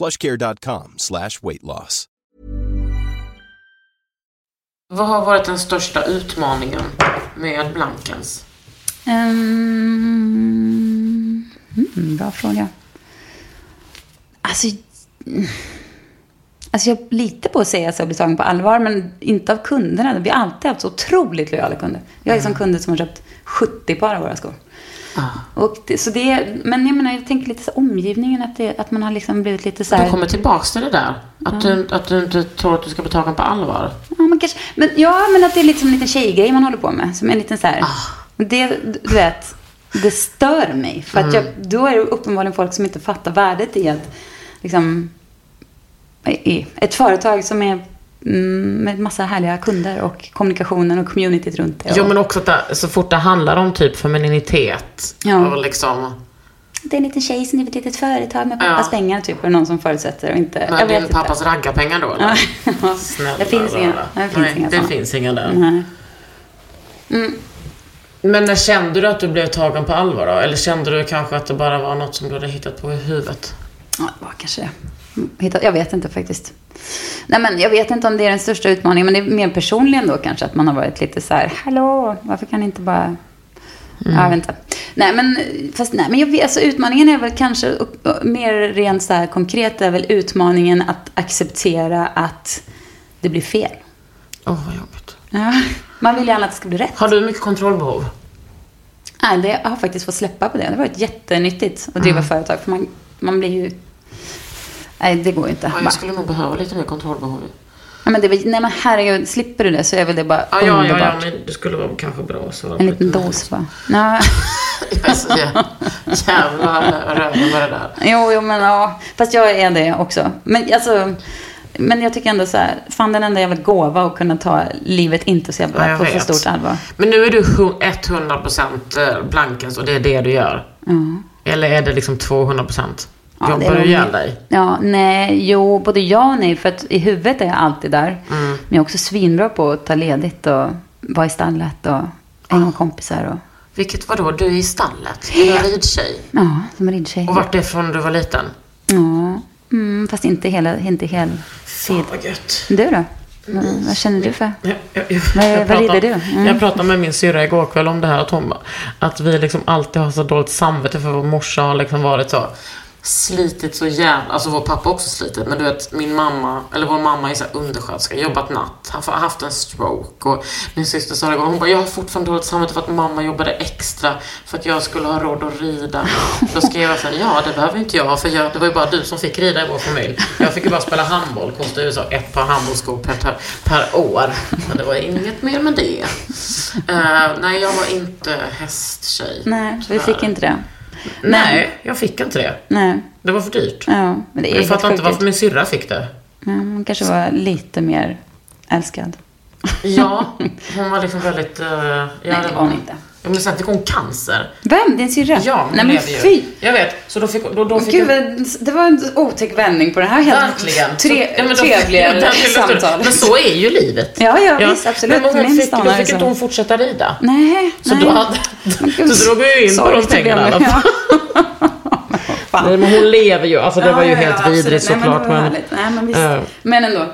Plushcare.com slash weight loss. Vad har varit den största utmaningen med Blankens? Um, mm, bra fråga. Alltså. Alltså, jag litar på att säga så och bli tagen på allvar, men inte av kunderna. Vi har alltid haft så otroligt lojala kunder. Jag har liksom kunder som har köpt 70 par av våra skor. Och det, så det, men jag menar, jag tänker lite så omgivningen, att, det, att man har liksom blivit lite så här... Du kommer tillbaks till det där. Att, du, att du inte tror att du ska bli tagen på allvar. Ja, men kanske, men, ja, men att det är liksom en liten tjejgrej man håller på med. Som är en liten så här... Det, du vet, det stör mig. För att jag, då är det uppenbarligen folk som inte fattar värdet i att liksom... I ett företag som är mm, med massa härliga kunder och kommunikationen och communityt runt det. Jo, och- men också att det, så fort det handlar om typ femininitet Ja. och liksom Det är en liten tjej som driver ett litet företag med pappas Ja. pengar, typ. Är det någon som förutsätter och inte... Men jag vet din inte. pappas raggarpengar då eller? Ja. Snälla Det finns inga, det finns Nej, inga det finns inga där. Nej. Men när kände du att du blev tagen på allvar då? Eller kände du kanske att det bara var något som du hade hittat på i huvudet? Ja, det var kanske det. Hitta- Jag vet inte faktiskt. Nej, men jag vet inte om det är den största utmaningen, men det är mer personligen då kanske att man har varit lite så här, hallå, varför kan inte bara... Ja, jag vet inte. Nej, men, fast, nej, men jag vet, alltså, utmaningen är väl kanske och- och mer rent så här konkret är väl utmaningen att acceptera att det blir fel. Åh, vad jobbigt. Ja, man vill gärna att det ska bli rätt. Har du mycket kontrollbehov? Nej, det, jag har faktiskt fått släppa på det. Det har varit jättenyttigt att driva företag. För man, man blir ju... Nej, det går ju inte. Ja, Bara- jag skulle nog behöva lite mer kontrollbehov. Ja, men det, nej men herregud, slipper du det så är väl det bara Ja, ja, ja, underbart. ja, men det skulle vara kanske bra att svara En liten lite dos va? Ja. Jag är så jä- jävla röd med det där. Jo, jo, men ja. Fast jag är det också. Men alltså, men jag tycker ändå så här, fan den enda jävla gåva att kunna ta livet inte så Ja, jävla jag på för vet. stort allvar. Men nu är du hu- 100% blankens och det är det du gör? Eller är det liksom 200%? Ja, Jobbar du ihjäl dig? Ja, nej, jo, både ja och nej. För att i huvudet är jag alltid där. Mm. Men jag är också svinbra på att ta ledigt och vara i stallet och hänga med kompisar. Och, Vilket var då? Du är i stallet? Du är ridtjej? ja, som ridtjej. Och vart det från du var liten? Ja, mm, fast inte hela, inte hel Fan vad gött. Du då? Mm, vad känner du för? Jag, jag, jag, Vad- jag vad pratade- rider du? Mm. Jag pratade med min syrra igår kväll om det här. Att, hon, att vi liksom alltid har så dåligt samvete för vår morsa har liksom varit så slitit så jävla, alltså vår pappa också slitit, men du vet min mamma, eller vår mamma är så här undersköterska, jobbat natt, har haft en stroke och min syster sa det hon bara, jag har fortfarande dåligt samvete för att mamma jobbade extra för att jag skulle ha råd att rida. Då skrev jag så här, ja det behöver inte jag, för jag, det var ju bara du som fick rida i vår familj. Jag fick ju bara spela handboll, kostade ju så ett par handbollsskor per, per, år. Men det var inget mer med det. Eh, nej, jag var inte hästtjej. Nej, vi fick inte det. Nej, jag fick inte det. Nej. Det var för dyrt. Ja, men det är Jag fattar inte varför min syrra fick det. Ja, hon kanske var lite mer älskad. Ja, hon var liksom väldigt... Uh, ja, Nej, det var hon inte. Ja, men fick hon cancer. Vem? Din syrra? Ja, hon Nej men ju. fy! Jag vet. Så då fick, då, då fick Gud, jag... det var en otäck vändning på det här helt Verkligen. tre, Så- ja, men då- Ja, samtalet. Men så är ju livet. Ja, ja, visst, absolut. Men hon fick, då fick inte hon fortsätta rida. Nej, Så nej. då, hade, så drog vi in på de pengarna i alla fall. Fan. Nej, men hon lever ju. Alltså det Ja, var ju ja, ja, helt absolut. vidrigt men såklart. Men, härligt. Nej, men visst. Eh. Men ändå.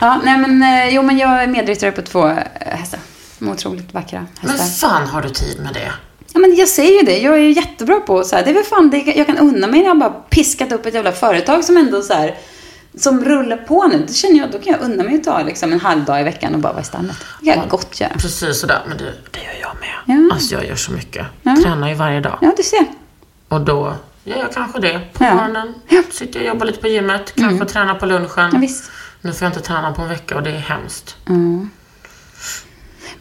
Ja, nej, men, eh, jo, men jag medryttare på två eh, hästar. De otroligt vackra men hästar. fan har du tid med det? Ja, men jag säger ju det. Jag är ju jättebra på så här. Det är väl fan det jag kan unna mig när jag bara piskat upp ett jävla företag som ändå så här som rullar på nu. Då känner jag, då kan jag unna mig att ta liksom en halv dag i veckan och bara vara i stallet. Det kan jag gott göra. Precis sådär. Men det, det gör jag med. Ja. Alltså jag gör så mycket. Ja. Tränar ju varje dag. Ja, du ser. Och då gör jag kanske det på Ja. morgonen. Ja. Sitter jag och jobbar lite på gymmet. Kanske tränar på lunchen. Ja, visst. Nu får jag inte träna på en vecka och det är hemskt.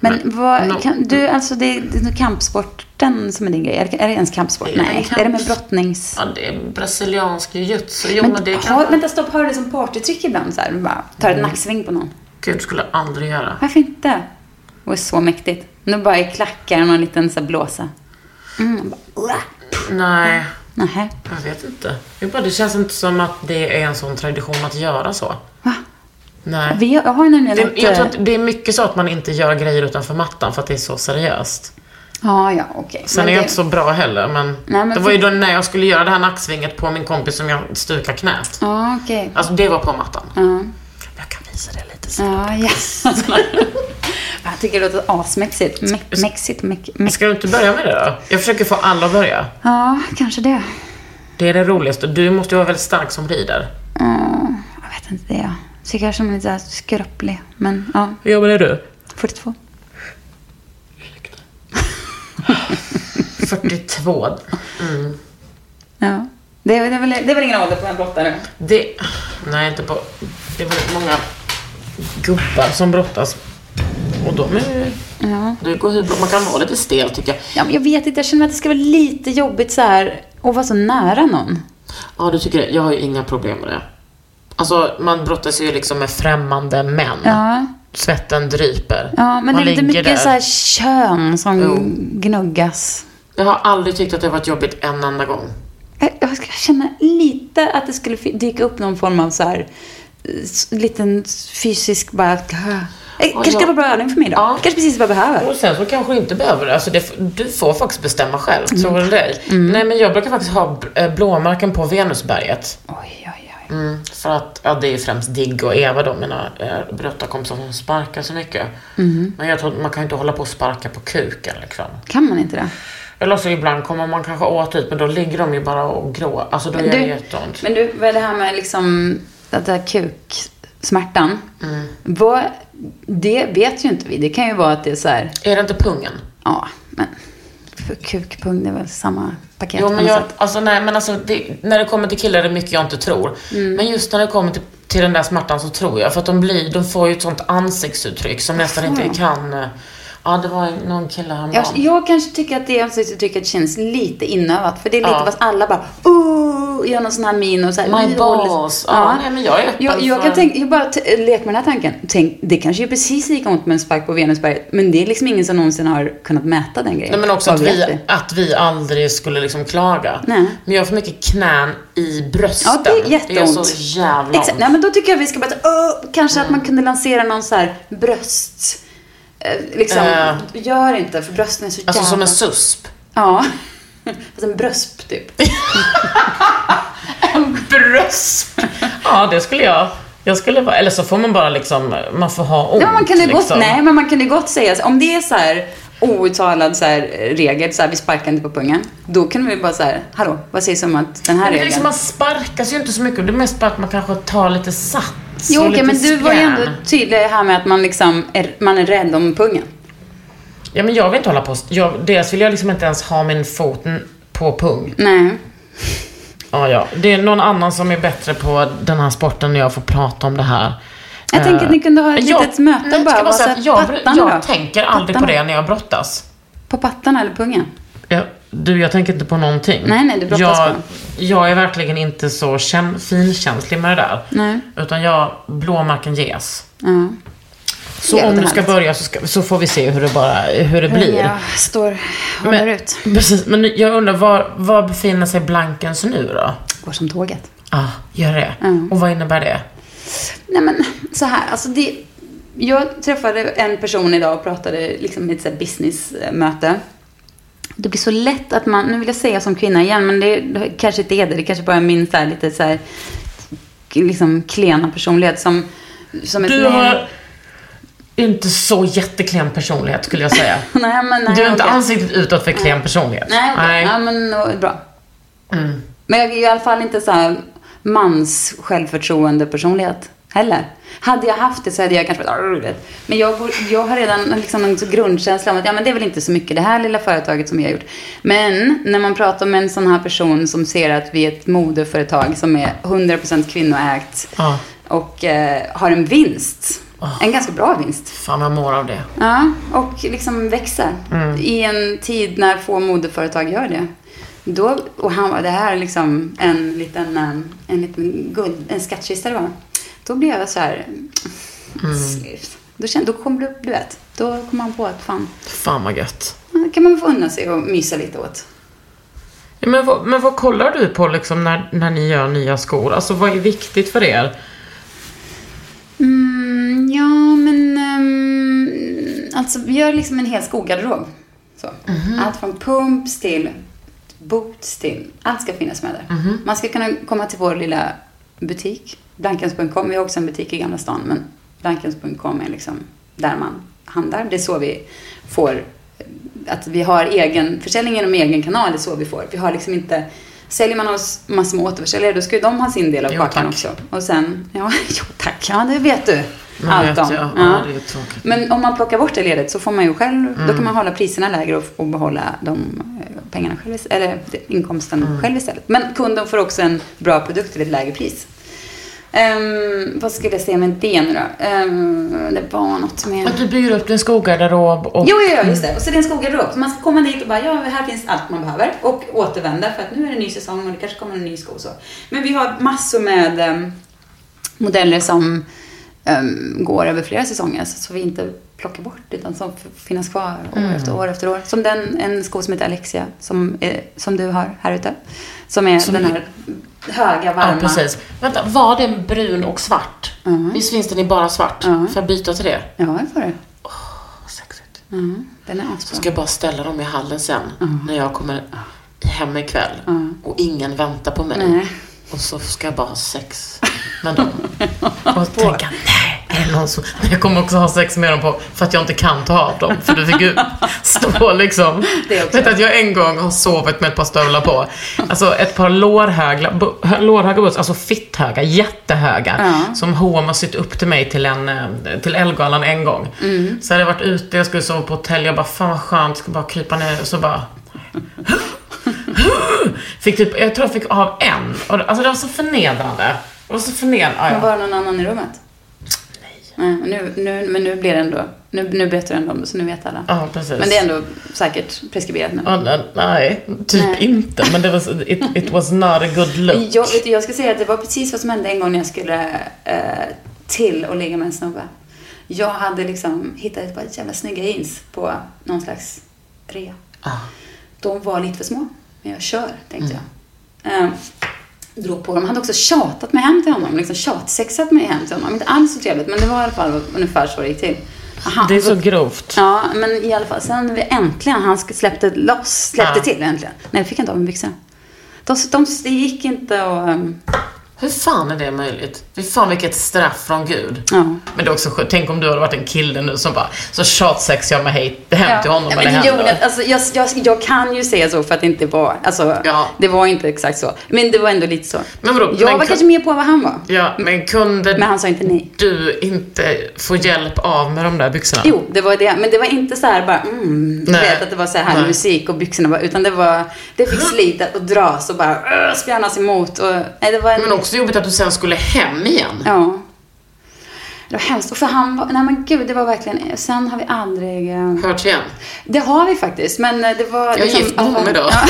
Men vad, no. kan, du, alltså det, är kampsporten som är din grej. Är det, är det ens kampsport? En Nej. kamp- Är det med brottnings... Ja, det är brasiliansk jujutsu. Jo, men, Men, det kan har, vänta, stopp. Har du det som partytrick ibland? Så här, bara tar Mm. ett nacksving på någon. Gud, skulle jag aldrig göra. Varför inte? Det var så mäktigt. Nu bara i klackar och någon liten så här, blåsa. Mm, bara, "Uah." Nej, Nähä. jag vet inte. Det, bara, det känns inte som att det är en sån tradition att göra så. Nej. Vi, jag har nämligen Det, något, jag tror att det är mycket så att man inte gör grejer utanför mattan för att det är så seriöst. Ja, ja, okej. Sen Men är jag det- inte så bra heller, men, Nej, men det var ju då när jag skulle göra det här nacksvinget på min kompis som jag stukade knät. Ja, okej. Alltså det var på mattan. Ja. Jag kan visa det lite sen. Ja, yes. jag tycker det låter asmäxigt. Me- Mäxigt, meck, meck. Ska du inte börja med det då? Jag försöker få alla att börja. Ja, kanske det. Det är det roligaste. Du måste ju vara väldigt stark som rider. Mm, jag vet inte det. Så jag kanske är lite så här skröplig. Men ja, Hur gammal är du? 42. 42. Mm. Ja. Det är, det, är väl, det är väl ingen ålder på en brottare? Det... Nej, inte på... Det är väldigt många gubbar som brottas. Och de är... Ja. Det går hur. Man kan vara lite stel tycker jag. ja. men Jag vet inte, jag känner att det ska vara lite jobbigt så här att vara så nära någon. Ja, du tycker det. Jag har ju inga problem med det. Alltså, man brottas ju liksom med främmande män. Ja. Svetten dryper. Ja, men man det är ligger mycket där. så här kön som Jo. gnuggas. Jag har aldrig tyckt att det har varit jobbigt en enda gång. Jag, jag ska känna lite att det skulle dyka upp någon form av så här eh, liten fysisk bara... Eh, kanske ska vara bra övning för mig då. Ja. Kanske precis vad jag behöver. Och sen så kanske du inte behöver det. Alltså det, du får faktiskt bestämma själv, Mm. tror du det? Nej, men jag brukar faktiskt ha eh, blåmärken på Venusberget. Oj, oj. Mm, för att, ja det är främst Digg och Eva då, mina eh, brottarkompisar som sparkar så mycket. Mm. Men jag tror att man kan ju inte hålla på och sparka på kuken liksom. Kan man inte det? Eller så ibland kommer man kanske åt ut, men då ligger de ju bara och grå. Alltså då Men gör det du- jätteont. Men du, vad är det här med liksom den där kuksmärtan? Mm. Vad, det vet ju inte vi. Det kan ju vara att det är så här, Är det inte pungen? ja, men kukpung, det är väl samma paket Jo, men jag, alltså, nej, men alltså, det, när det kommer till killar är det mycket jag inte tror. Mm. Men just när det kommer till, till den där smärtan så tror jag. För att de, blir, de får ju ett sånt ansiktsuttryck som nästan inte kan... Ja, det var någon kille häromdagen. Jag, jag kanske tycker att det ansiktsuttrycket känns lite inövat. För det är lite Ja. vad alla bara oh, gör någon sån här min och så här. My "Oj, balls." Ja, nej, men jag är öppen jag, jag för- kan tänka, jag bara lek med den här tanken. Tänk, det kanske är precis lika ont med en spark på Venusberget. Men det är liksom ingen som någonsin har kunnat mäta den grejen. Nej, men också att vi, att vi aldrig skulle liksom klaga. Nej. Men jag har för mycket knän i brösten. Ja, det är jätteont. Det är så jävla Exakt. ont. Nej, men då tycker jag vi ska bara, uh, kanske att man kunde lansera någon så här bröst... Eh, liksom, Eh. gör inte för brösten är så Alltså jävla... som en susp. Ja. Fast en brösp typ. Bröst! Ja, det skulle jag. Jag skulle vara, eller så får man bara liksom, man får ha ont. Ja, man kan ju gott, liksom. nej, men man kan ju gott säga, om det är så här outtalad så här, regel, så här, vi sparkar inte på pungen. Då kan vi bara så här, hallå, vad sägs om att den här det är regeln... liksom, man sparkas ju inte så mycket. Det är mest bara att man kanske tar lite sats. Jo, okej, lite men du var ju ändå tydlig här med att man liksom är, man är rädd om pungen. Ja, men jag vill inte hålla på. Jag, dels vill jag liksom inte ens ha min fot på pung. Nej. Ja, ja. Det är någon annan som är bättre på den här sporten när jag får prata om det här. Jag Eh, tänker att ni kunde ha ett jag- litet möte nej, bara. Bara så att jag, pattarna jag då? tänker aldrig Pattarna. på det när jag brottas. På pattarna eller pungen? Jag, du, jag tänker inte på någonting. Nej, nej, du brottas jag, bara. jag är verkligen inte så känn, finkänslig med det där. Nej. Utan jag, blåmärken ges. Ja. Så om du ska börja så, ska, så får vi se hur det, bara, hur det blir. Jag står håller ut. Precis, men jag undrar, var, var befinner sig Blankens nu då? Går som tåget. Ja, ah, gör det. Mm. Och vad innebär det? Nej men så här, alltså det... Jag träffade en person idag och pratade liksom i ett businessmöte. Det blir så lätt att man, nu vill jag säga som kvinna igen, men det, det kanske inte är det. Det kanske bara är min så här, lite så här, liksom klena personlighet som... som Du ett, har inte så jätteklen personlighet skulle jag säga. Nej, men nej, du är inte okej. ansiktet utåt för klen personlighet. Nej, okej. Ja, men bra. Mm. Men jag är i alla fall inte så här mans självförtroende personlighet heller. Hade jag haft det så hade jag kanske varit. Men jag, jag har redan liksom en grundkänsla om att ja, men det är väl inte så mycket det här lilla företaget som vi har gjort. Men när man pratar med en sån här person som ser att vi är ett modeföretag som är 100% kvinnoägt Ja. och eh, har en vinst. En ganska bra vinst. Fan, jag mår av det. Ja, och liksom växer. Mm. I en tid när få modeföretag gör det. Då, och han var, det här är liksom en liten, eh, en liten guld, en skattkista det var. Då blev jag så här, Mm. då, kände, då kom det, du vet, då kom man på att fan, Fan vad gött. kan man få unna sig och mysa lite åt. Ja, men, vad, men vad kollar du på liksom när, när ni gör nya skor? Alltså vad är viktigt för er? Mm, alltså vi gör liksom en hel skogarderob. Så. Mhm. Allt från pumps till boots till, allt ska finnas med där. Mhm. Man ska kunna komma till vår lilla butik, Blankens.com. Vi har också en butik i Gamla stan, men Blankens.com är liksom där man handlar. Det är så vi får, att vi har egen försäljning genom egen kanal, det är så vi får. Vi har liksom inte, säljer man hos massor med återförsäljare, då ska ju de ha sin del av Jo, kakan tack. också. Och sen, ja, jo tack, ja det vet du. Man allt vet, om. ja. Ja, tråkigt. Men om man plockar bort det ledet så får man ju själv, Mm. då kan man hålla priserna lägre och, och behålla de eh, pengarna själv, eller inkomsten Mm. själv istället. Men kunden får också en bra produkt till ett lägre pris. Ehm, vad skulle jag säga med det nu då? Ehm, det var något med... Att du bygger upp din skogarderob och... Jo, jo, jo, just det. Och så är det en skogarderob. Så man ska komma dit och bara, ja, här finns allt man behöver. Och återvända för att nu är det en ny säsong och det kanske kommer en ny sko och så. Men vi har massor med ehm, modeller som går över flera säsonger. Så, vi inte plockar bort utan som får finnas kvar år Mm. efter år efter år. Som den, en sko som heter Alexia som, är, som du har här ute. Som är Som den är- här höga, varma. Ja, precis. Vänta, var den brun och svart? Visst finns den i bara svart? Får jag byta till det? Ja, det får du. Vad sexigt. Mm, den är asbra. ska jag bara ställa dem i hallen sen, när jag kommer hem ikväll. Och ingen väntar på mig. Nej. Och så ska jag bara ha sex med dem. Och tänka, nej, någon som... Jag kommer också ha sex med dem på, för att jag inte kan ta av dem. För du fick ju stå liksom. Vet att jag en gång har sovit med ett par stövlar på. Alltså ett par lårhöga, lårhöga boots, alltså fitthöga, jättehöga. Ja. Som H&M har sytt upp till mig till en, eh, till Ellegalan en gång. Mm. Så hade jag varit ute, jag skulle sova på hotell, jag bara fan vad skönt, ska bara krypa ner och så bara Fick typ, jag tror jag fick av en. Alltså det var så förnedrande. Det var så förnedrande. Ja, ja. var det någon annan i rummet? Nej. nu, nu, men nu blir det ändå, nu, nu berättar du ändå om det så nu vet alla. ja, precis. Men det är ändå säkert preskriberat nu. Ja, nej, typ Nej. inte. Men det var, it, it was not a good look. Jag, vet, jag ska säga att det var precis vad som hände en gång när jag skulle eh, till och ligga med en snubbe. Jag hade liksom hittat ett par jävla snygga jeans på någon slags rea. Ah. De var lite för små. Men jag kör, tänkte jag. Eh, drog på dem. Hade också tjatat mig hem till honom. Liksom tjatsexat mig hem till honom. Inte alls så trevligt, men det var i alla fall ungefär så det gick till. Aha, Det är så grovt. Ja, men i alla fall. Sen vi äntligen, han släppte loss, släppte Ja. till äntligen. Nej, fick jag inte av mig byxorna. De, de, det gick inte och... Hur fan är det möjligt? Fy fan vilket straff från Gud. Ja. Men det är också skönt. Tänk om du hade varit en kille nu som bara, så tjatsex jag mig hej, hem till honom ja, eller men jo, då. alltså, jag, jag, jag kan ju säga så för att det inte var, alltså, Ja. det var inte exakt så. Men det var ändå lite så. Men vadå, jag men var kan- kanske med på vad han var. Ja, men kunde Men han sa inte nej. du inte få hjälp av med de där byxorna? Jo, det var det. Men det var inte så här bara, mm, Nej. vet att det var så här Nej. musik och byxorna var, utan det var, det fick slitas och dras och bara spjärnas emot. Och, nej, det var en, också jobbigt att du sen skulle hem igen. Ja. Det var hemskt. Och för han var, nej men gud, det var verkligen, sen har vi aldrig... eh, Hört igen. Det har vi faktiskt, men eh, det var... Jag är gift med honom idag.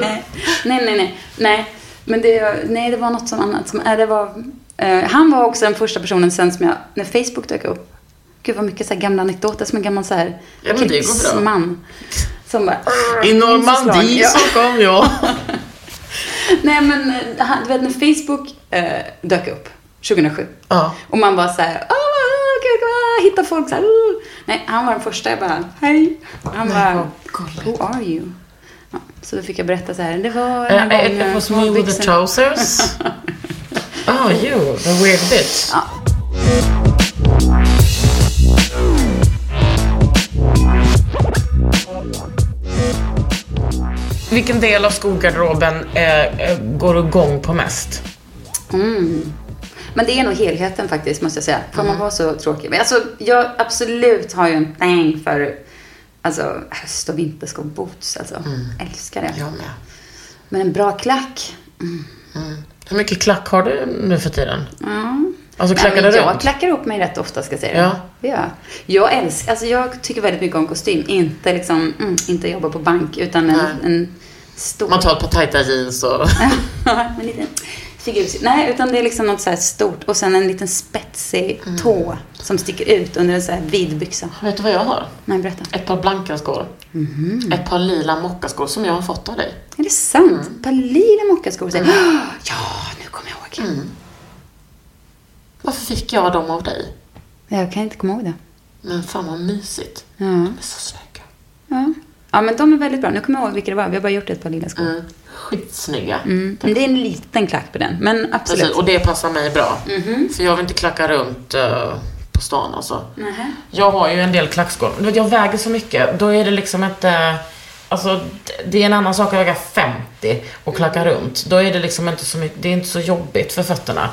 Nej, nej, nej, nej, nej. Men det, nej, det var något som annat. Som, äh, det var, eh, han var också den första personen sen som jag, när Facebook dök upp. Gud vad mycket så gamla anekdoter som en gammal så här Ja, krigsman. Som bara... I Normandie Ja. så kom jag. Nej men, eh, du vet när Facebook eh, dök upp 2007. Ja. Och man bara så här, gud, ah, hitta folk så här, uh. Nej, han var den första. Jag bara, hej. Han bara, who are you? Ja, så då fick jag berätta så här, det var här Uh, gången. it was me with the trousers. oh, you, the weird bitch. Ja. Vilken del av skogarderoben eh, eh, går du igång på mest? Mm. Men det är nog helheten faktiskt, måste jag säga. Får Mm. man vara så tråkig? Men alltså, jag absolut har ju en thing för alltså, höst och vinterskor, boots. Alltså, älskar det. Mm. Jag med. Men en bra klack. Hur mycket klack har du nu för tiden? Ja. Alltså Nej, klackar du jag klackar upp mig rätt ofta ska jag säga. Ja. Det gör jag. Jag älskar, alltså jag tycker väldigt mycket om kostym. Inte liksom, mm, inte jobba på bank utan en, Nej. en stor... Man tar ett par tajta jeans och... en liten figur. Nej, utan det är liksom något så här stort. Och sen en liten spetsig Mm. tå som sticker ut under en så här vid byxa. Vet du vad jag har? Nej, berätta. Ett par blanka skor. Mhm. Ett par lila mockaskor som jag har fått av dig. Är det sant? Mm. Ett par lila mockaskor. här, Ja, nu kommer jag ihåg. Varför fick jag dem av dig? Jag kan inte komma ihåg det. Men fan vad mysigt. Ja. De är så snygga. Ja. ja, men de är väldigt bra. Nu kommer jag ihåg vilka det var. Vi har bara gjort ett par lilla skor. Mm. Skitsnygga. Mm. Men det är en liten klack på den. Men absolut. Precis, och det passar mig bra. Mhm. För jag vill inte klacka runt eh, på stan alltså. Nähä. Jag har ju en del klackskor. Du vet, jag väger så mycket. Då är det liksom inte... Alltså, det är en annan sak att väga 50 och klacka runt. Då är det liksom inte så mycket... Det är inte så jobbigt för fötterna.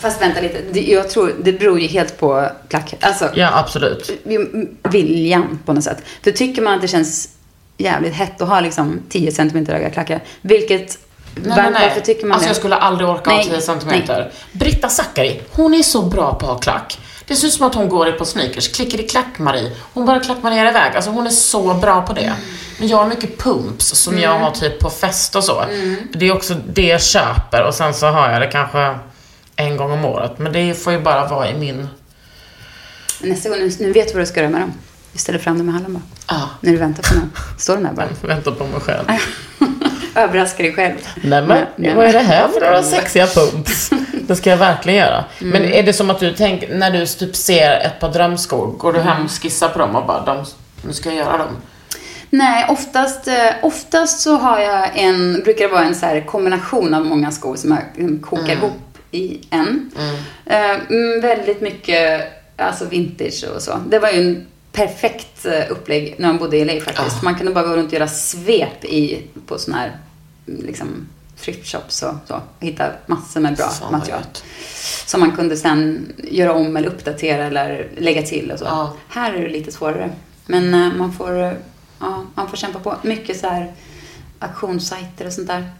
Fast vänta lite. Jag tror det beror ju helt på klack. Alltså, Ja, absolut. viljan på något sätt. För tycker man att det känns jävligt hett att ha liksom 10 cm höga klackar. Vilket, Nej, var, nej, nej. varför tycker man alltså det? jag skulle aldrig orka Nej, ha 10 centimeter. Britta Zackari, hon är så bra på att ha klack. Det ser ut som att hon går i på sneakers. Klickar i klack-Marie. Hon bara klackmarerar iväg. Alltså hon är så bra på det. Men jag har mycket pumps som jag har typ på fest och så. Det är också det jag köper och sen så har jag det kanske en gång om året. Men det får ju bara vara i min... Nästa gång, nu, vet du vad du ska göra med dem. Du ställer fram dem i hallen bara. Ja. När du väntar på någon. Står de där bara. Vänta på mig själv. Överraska dig själv. Nej men, Nej, vad är det här för några sexiga pumps? Det ska jag verkligen göra. Men är det som att du tänker, när du typ ser ett par drömskor, går du hem och skissar på dem och bara, de, nu ska jag göra dem? Nej, oftast, eh, oftast så har jag en, brukar det vara en så här kombination av många skor som jag kokar ihop i en. Eh, mm, väldigt mycket alltså vintage och så. Det var ju en perfekt eh, upplägg när man bodde i LA faktiskt. Man kunde bara gå runt och göra svep i, på sådana här liksom, thrift shops och så. Och hitta massor med bra Fan, material. Som man kunde sen göra om eller uppdatera eller lägga till och så. Ja. Här är det lite svårare. Men eh, man får, ja, man får kämpa på. Mycket så här auktionssajter och sånt där.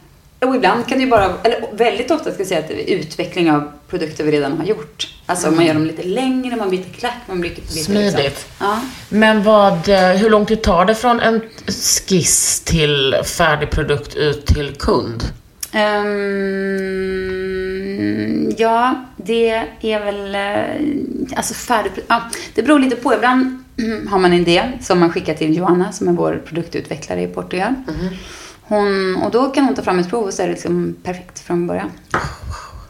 Och ibland kan det ju bara, eller väldigt ofta ska jag säga att det är utveckling av produkter vi redan har gjort. Alltså man gör dem lite längre, man byter klack, man byter... byter Smidigt. Liksom. Ja. Men vad, eh, hur lång tid tar det från en skiss till färdig produkt ut till kund? Ehm, ja, det är väl... eh, Alltså färdig... Ja, det beror lite på. Ibland har man en idé som man skickar till Joanna som är vår produktutvecklare i Portugal. Hon, och då kan hon ta fram ett prov och så är det liksom perfekt från början.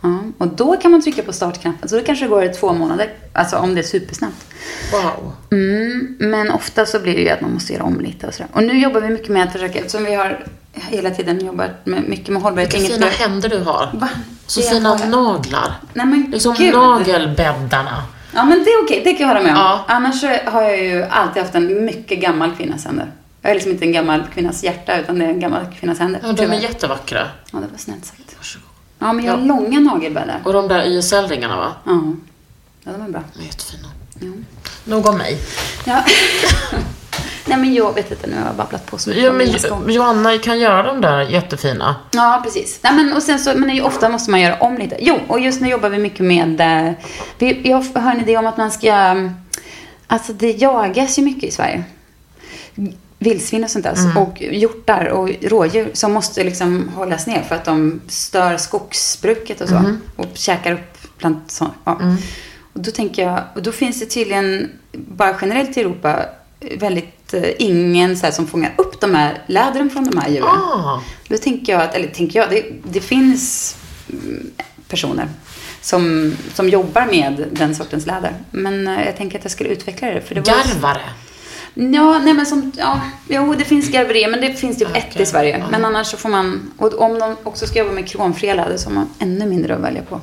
Ja, och då kan man trycka på startknappen. Så då kanske det går två månader. Alltså om det är supersnabbt. Wow. Mm, men ofta så blir det ju att man måste göra om lite och sådär. Och nu jobbar vi mycket med att försöka, eftersom vi har hela tiden jobbat med, mycket med hållbarhet. Vilka fina händer du har. Va? Så fina naglar. Nej men Liksom gud. nagelbäddarna. Ja men det är okej, det kan jag hålla med om. Ja. Annars har jag ju alltid haft en mycket gammal kvinnas händer. Jag är liksom inte en gammal kvinnas hjärta utan det är en gammal kvinnas händer. Ja, de är jättevackra. Ja, det var snällt sagt. Varsågod. Ja, men jag har Ja. långa nagelbäddar. Och de där YSL-ringarna va? Ja. ja, de är bra. De är jättefina. Ja. Nog om mig. ja. Nej men jag vet inte, nu har jag babblat på så mycket Ja, men mina skor. Jo- Johanna kan göra de där jättefina. Ja, precis. Nej, men, och sen så, men ofta måste man göra om lite. Jo, och just nu jobbar vi mycket med... eh, Vi, jag har en idé om att man ska... mm, Alltså det jagas ju mycket i Sverige. Vildsvin och sånt där. Och hjortar och rådjur som måste liksom hållas ner för att de stör skogsbruket och så. Och käkar upp plant... Så, ja. Och då tänker jag... Och då finns det tydligen, bara generellt i Europa, väldigt eh, ingen så här, som fångar upp de här lädren från de här djuren. Ah. Då tänker jag, att, eller tänker jag, det, det finns mm, personer som, som jobbar med den sortens läder. Men eh, jag tänker att jag skulle utveckla det. För det var, Garvare. Ja, nej men som, ja, jo det finns garverier men det finns typ ett Okej, i Sverige. ja. Men annars så får man, och om de också ska jobba med kromfria läder så har man ännu mindre att välja på.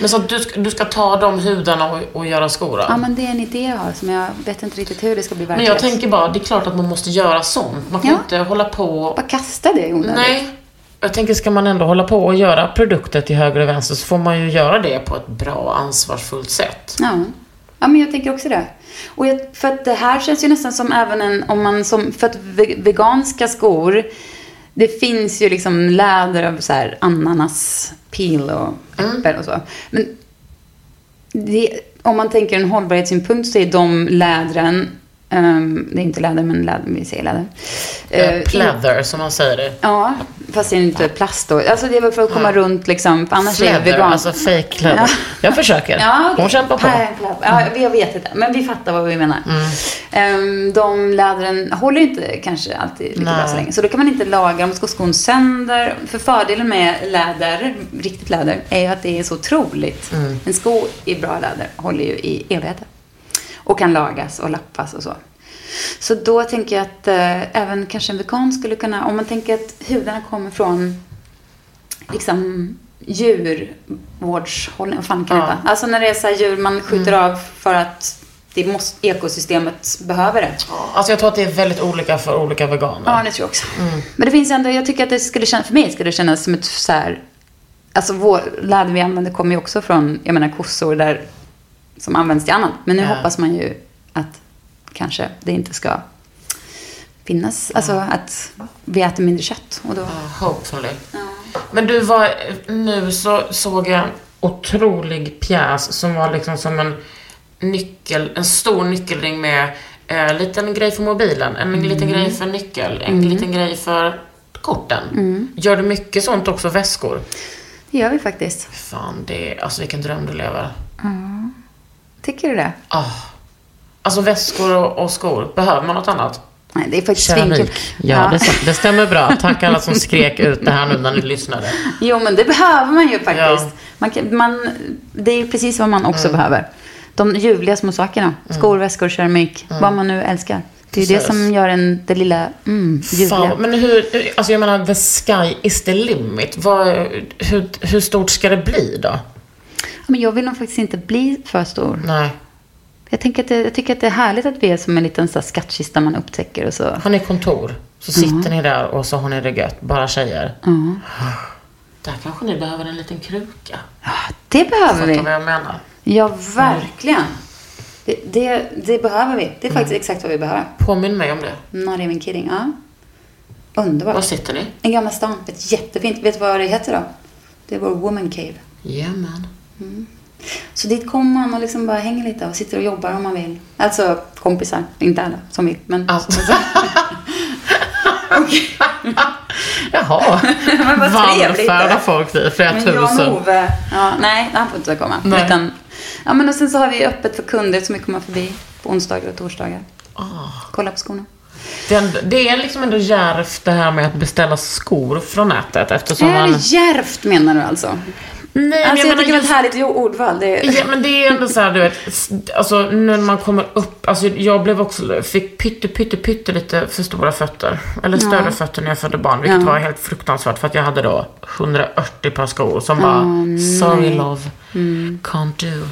Men så du ska, du ska ta de hudarna och, och göra skor? Ja men det är en idé jag har som jag vet inte riktigt hur det ska bli Men verklighet. jag tänker bara, det är klart att man måste göra sånt. Man kan Ja. inte hålla på... Bara kasta det i onödigt. Nej. Jag tänker, ska man ändå hålla på och göra produkter till höger och vänster så får man ju göra det på ett bra och ansvarsfullt sätt. Ja. Ja, men jag tänker också det. Och jag, för att det här känns ju nästan som även en, om man som, för att ve- veganska skor, det finns ju liksom läder av så här ananas, peel och äppel och så. Men det, om man tänker en hållbarhetssynpunkt så är de lädren, ehm, det är inte läder men läder, vi säger läder. Eh, pleather, som man säger det. Ja, fast det är inte plast då. Alltså det är väl för att komma runt liksom, för annars är det Fläder, vegan. alltså fake leather. Ja. Jag försöker. Ja, okej. Hon kämpar på. Ja, jag vet inte. Men vi fattar vad vi menar. Mm. Ehm, de lädren håller inte kanske alltid lika bra så länge. Så då kan man inte laga dem, går skon sönder. För fördelen med läder, riktigt läder, är ju att det är så otroligt. Mm. En sko i bra läder håller ju i evigheter. Och kan lagas och lappas och så. Så då tänker jag att eh, även kanske en vegan skulle kunna, om man tänker att hudarna kommer från liksom djurvårdshållning, vad fan kan det heta? Alltså när det är så här djur man skjuter av för att det måste, ekosystemet behöver det. Alltså jag tror att det är väldigt olika för olika veganer. Ja, det tror jag också. Men det finns ändå, jag tycker att det skulle kännas, för mig skulle det kännas som ett så här, alltså vår läder vi använder kommer ju också från, jag menar kossor där, som används till annat. Men nu Ja. hoppas man ju att kanske det inte ska finnas, alltså att vi äter mindre kött. Och då, Hopefully. Men du var, nu så såg jag en otrolig pjäs som var liksom som en nyckel, en stor nyckelring med en liten grej för mobilen, en Mm. liten grej för nyckel, en liten grej för korten. Mm. Gör du mycket sånt också, väskor? det gör vi faktiskt. Fan, det är, alltså vilken dröm du lever. Tycker du det? Ah. Alltså väskor och, och skor, behöver man något annat? Nej, det är faktiskt. Keramik. Ja, Det, det stämmer bra. Tack alla som skrek ut det här nu när ni lyssnade. Jo, men det behöver man ju faktiskt. Ja. Mm. Man kan, man, det är ju precis vad man också behöver. De ljuvliga små sakerna. Skor, väskor, keramik. Vad man nu älskar. Det är ju det som gör en, det lilla mm, ljuvliga. Fan, men hur, alltså jag menar, the sky is the limit. Vad, hur, hur stort ska det bli då? Men jag vill nog faktiskt inte bli för stor. Nej. Jag, tänker att det, jag tycker att det är härligt att vi är som en liten så här, skattkista man upptäcker och så. Har ni kontor? Så sitter ni där och så har ni det gött, bara tjejer. Där kanske ni behöver en liten kruka. Det behöver vi. vad jag menar? Ja, verkligen. Det, det, det behöver vi. Det är faktiskt Mm. exakt vad vi behöver. Påminn mig om det. Not even kidding. Ja. Underbart. Var sitter ni? En gamla stan. Ett jättefint. Vet du vad det heter då? Det är vår woman cave. Jajamän. Så dit kommer man och liksom bara hänger lite och sitter och jobbar om man vill. Alltså kompisar, inte alla som vill. Men Alltså. Jaha. Men vad trevligt. Vallfärdar folk dit, flera Men tusen. Ove, ja, nej, han får inte komma. Nej. Utan, ja, men och sen så har vi öppet för kunder som vill komma förbi på onsdagar och torsdagar. Ah. Kolla på skorna. Det, det är liksom ändå djärvt det här med att beställa skor från nätet eftersom Är man... det djärvt menar du alltså? Nej, Alltså jag, menar tycker det var just- ett härligt ordval. Det är... Ja, men det är ändå så här, du vet, alltså när man kommer upp, alltså jag blev också, fick pytte, pytte, pytte lite för stora fötter. Eller större fötter när jag födde barn, vilket Ja. var helt fruktansvärt för att jag hade då 180 par skor som bara, sorry love, can't do.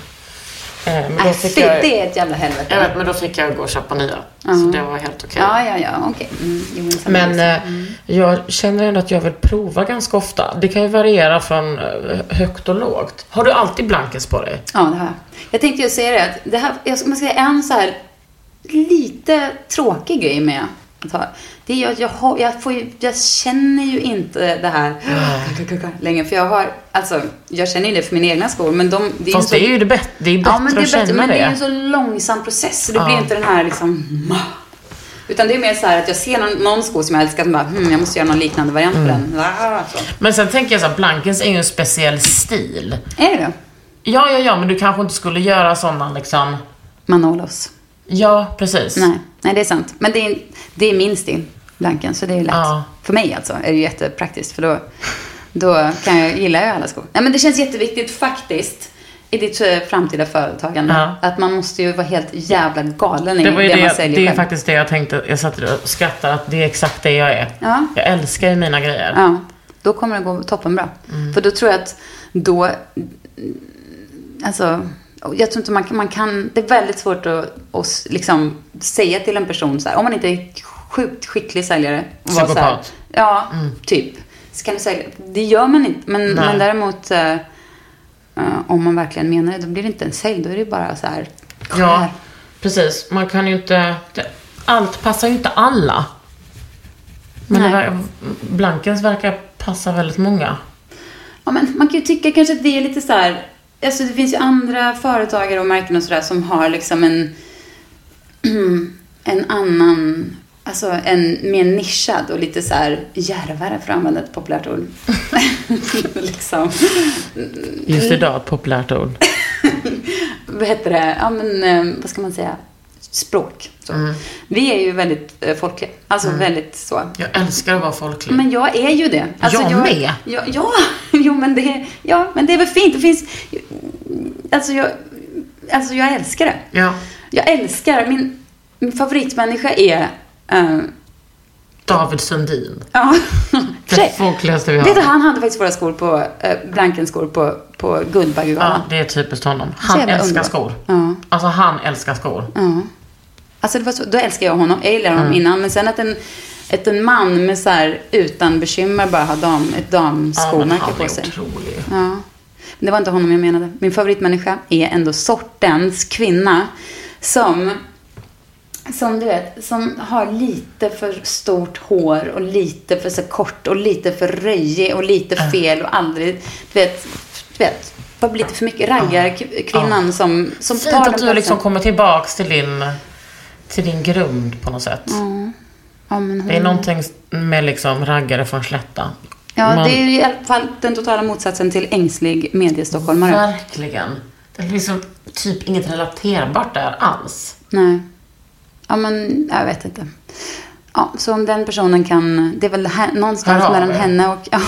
Eh, men då Nej, fick jag, det är ett jävla helvete. jag vet, men då fick jag gå och köpa nya. Så det var helt okej. Ja, ja, ja, okej. Mm, jo, men eh, jag känner ändå att jag vill prova ganska ofta. Det kan ju variera från eh, högt och lågt. Har du alltid blankens på dig? Ja, det har jag. Jag tänkte ju säga det, att det här, jag ska säga en så här lite tråkig grej med. Det är ju att jag, har, jag, får ju, jag känner ju inte det här längre. För jag har, alltså, jag känner ju det för mina egna skor, men de... Det är Fast så, det är ju det bättre, det är bättre Ja, men det är att bättre, känna men det är ju det. en så långsam process. Så det blir Ja. inte den här liksom... Utan det är mer så här att jag ser någon, någon sko som jag älskar och bara, hmm, jag måste göra någon liknande variant Mm. på den. Så. Men sen tänker jag så här, blankens är ju en speciell stil. Är det det? Ja, ja, ja, men du kanske inte skulle göra sådana liksom... Manolos. Ja, precis. Nej, nej, det är sant. Men det är, det är min stil, blanken, så det är lätt. Ja. För mig alltså är det jättepraktiskt, för då, då kan jag, gillar jag alla skor. Nej, men det känns jätteviktigt faktiskt i ditt eh, framtida företagande. Ja. Att man måste ju vara helt jävla galen i Det var det, det, man säljer det är själv. faktiskt det jag tänkte, jag satt och skrattade att det är exakt det jag är. Ja. Jag älskar ju mina grejer. Ja, då kommer det gå toppenbra. Mm. För då tror jag att då... Alltså, jag tror inte man. Man kan det är väldigt svårt att, att liksom säga till en person så här, om man inte är sjukt skicklig säljare. vara så här, Psykopat. Ja, typ. Så kan du säga, det gör man inte. Men, Nej. men däremot, eh, eh, om man verkligen menar det, då blir det inte en sälj. Då är det bara så här, Ja, här. precis. Man kan ju inte... Det, allt passar ju inte alla. Men Nej. ver, blankens verkar passa väldigt många. Ja, men man kan ju tycka kanske att det är lite så här... Alltså det finns ju andra företagare och märken och sådär som har liksom en... En annan... Alltså en mer nischad och lite så här djärvare för att använda ett populärt ord. liksom. Just idag, populärt ord. Vad heter det? Ja men eh, vad ska man säga? Språk. Så. Vi är ju väldigt eh, folkliga. Alltså väldigt så. Jag älskar att vara folklig. Men jag är ju det. Alltså, Jag med. Ja, ja, jo, men det, ja, men det är väl fint. Det finns... Alltså, jag alltså jag älskar det. Ja. Jag älskar, min, min favoritmänniska är... eh, David Sundin. ja, Det folkligaste vi har. Vet du, han hade faktiskt våra skor på, uh, Blankenskor på, på Guldbaggegalan. Ja, det är typiskt honom. Han älskar skor. Ja. Alltså han älskar skor. Ja. Alltså det var så, då älskar jag honom. Jag gillade honom Mm. innan. Men sen att en, ett, en man med så här, utan bekymmer bara har dam, ett Ja, damskomärke han på sig. otrolig. Ja. Men det var inte honom jag menade. Min favoritmänniska är ändå sortens kvinna som, som du vet, som har lite för stort hår och lite för så kort och lite för röjig och lite fel och aldrig, du vet, du vet, bara lite för mycket raggarkvinnan som, som tar Fint den att du liksom kommer tillbaks till din, till din grund på något sätt. Ja, men hon... Det är någonting med liksom raggare från Slätta. Ja, Man- det är i alla fall den totala motsatsen till ängslig mediestockholmare. Verkligen. Det är liksom typ inget relaterbart där alls. Nej. Ja, men jag vet inte. Ja, så om den personen kan... Det är väl här, någonstans Hör mellan henne och... Ja,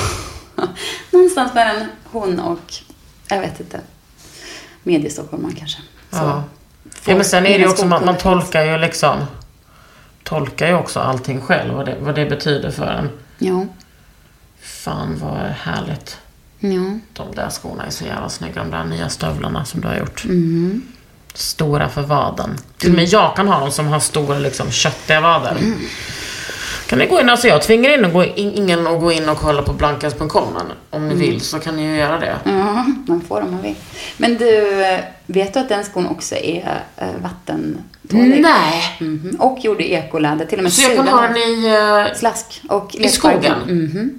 någonstans mellan hon och... Jag vet inte. Mediestockholmaren kanske. Så, Ja. Ja, men sen är det ju också, man, man tolkar ju liksom tolkar ju också allting själv, vad det, vad det betyder för en. Ja. Fan vad härligt. Ja. De där skorna är så jävla snygga, de där nya stövlarna som du har gjort. Mm. Stora för vaden. Till och med jag kan ha dem som har stora liksom, köttiga vader. Mm. Kan ni gå in, alltså jag tvingar in och gå in, ingen att gå in och kolla på blankas.com men om ni Mm. vill så kan ni ju göra det. Ja, man får om man vill. Men du, eh, vet du att den skon också är äh, vattentålig? Nej! Mhm. Och gjord i ekoläder. Till och med Så jag kan ha den i... eh, Slask och I skogen? Mhm.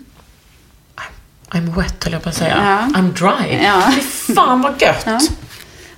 I'm wet höll jag på att säga. Ja. I'm dry. Ja. Fy fan vad gött! Ja.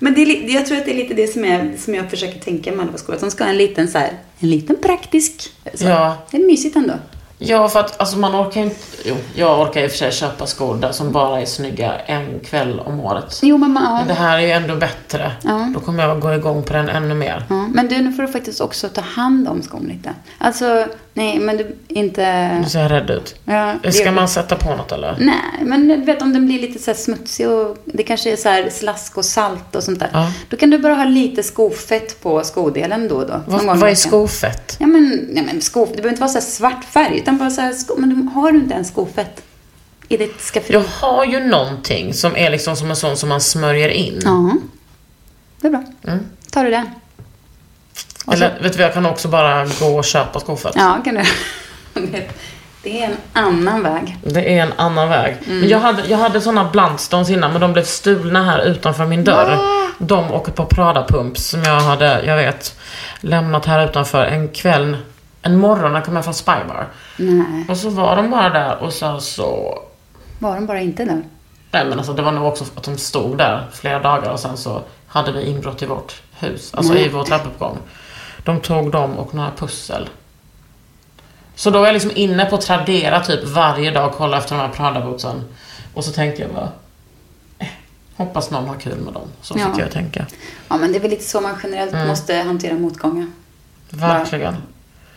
Men det är, jag tror att det är lite det som, är, som jag försöker tänka med alla skor. Att de ska ha en liten så här, en liten praktisk. Så. Ja. Det är mysigt ändå. Ja, för att alltså, man orkar inte... Jo, jag orkar i och för sig köpa skor där som bara är snygga en kväll om året. Jo, men, man, Men det här är ju ändå bättre. Ja. Då kommer jag gå igång på den ännu mer. ja. men du, nu får du faktiskt också ta hand om skon lite. Alltså, nej, men du inte... Nu ser rädd ut. Ja, det- Ska man sätta på något eller? Nej, men du vet om den blir lite så smutsig och det kanske är så här slask och salt och sånt där. Ja. Då kan du bara ha lite skofett på skodelen då och då. Någon Vad, är skofett? Ja men, nej, men sko, det behöver inte vara så här svart färg utan bara så här sko, men du, har du inte en skofett i ditt skafferi? Jag har ju någonting som är liksom som en sån som man smörjer in. Ja, det är bra. Mm. Tar du den? Och så- Eller vet du jag kan också bara gå och köpa skofett. Ja, kan du. Det- är en annan väg. Det är en annan väg. Mm. Men jag hade, jag hade såna Blundstones innan, men de blev stulna här utanför min dörr. De och ett par Prada-pumps som jag hade, jag vet, lämnat här utanför en kväll, en morgon när jag kom hem från Spybar. Nej, Och så var de bara där och sen så... var de bara inte där? Nej men alltså det var nog också att de stod där flera dagar och sen så hade vi inbrott i vårt hus, alltså i vår trappuppgång. De tog dem och några pussel. Så då var jag liksom inne på Tradera typ varje dag och kollade efter de här Prada-bootsen. Och så tänkte jag bara, eh, hoppas någon har kul med dem. Så Ja. fick jag tänka. Ja, men det är väl lite så man generellt Mm. måste hantera motgångar. Verkligen.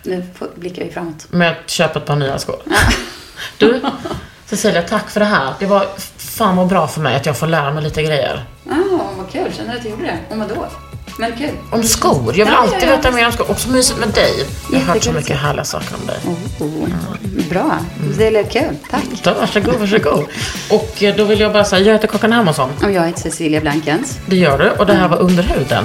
Nu får- blickar vi framåt. Med att köpa ett par nya skor. Du, Cecilia, tack för det här. Det var fan vad bra för mig att jag får lära mig lite grejer. Ja, vad kul. Känner du att du gjorde det? Om vadå? Men kul. Om skor. Jag vill Ja, alltid ja, ja. veta mer om skor. Också mysigt med dig. Jag har hört så mycket härliga saker om dig. Oh, bra. Det är kul. Tack. Då, varsågod, varsågod. Och eh, då vill jag bara säga, jag heter Kakan Hermansson. Och jag heter Cecilia Blankens. Det gör du. Och det här var Under huden.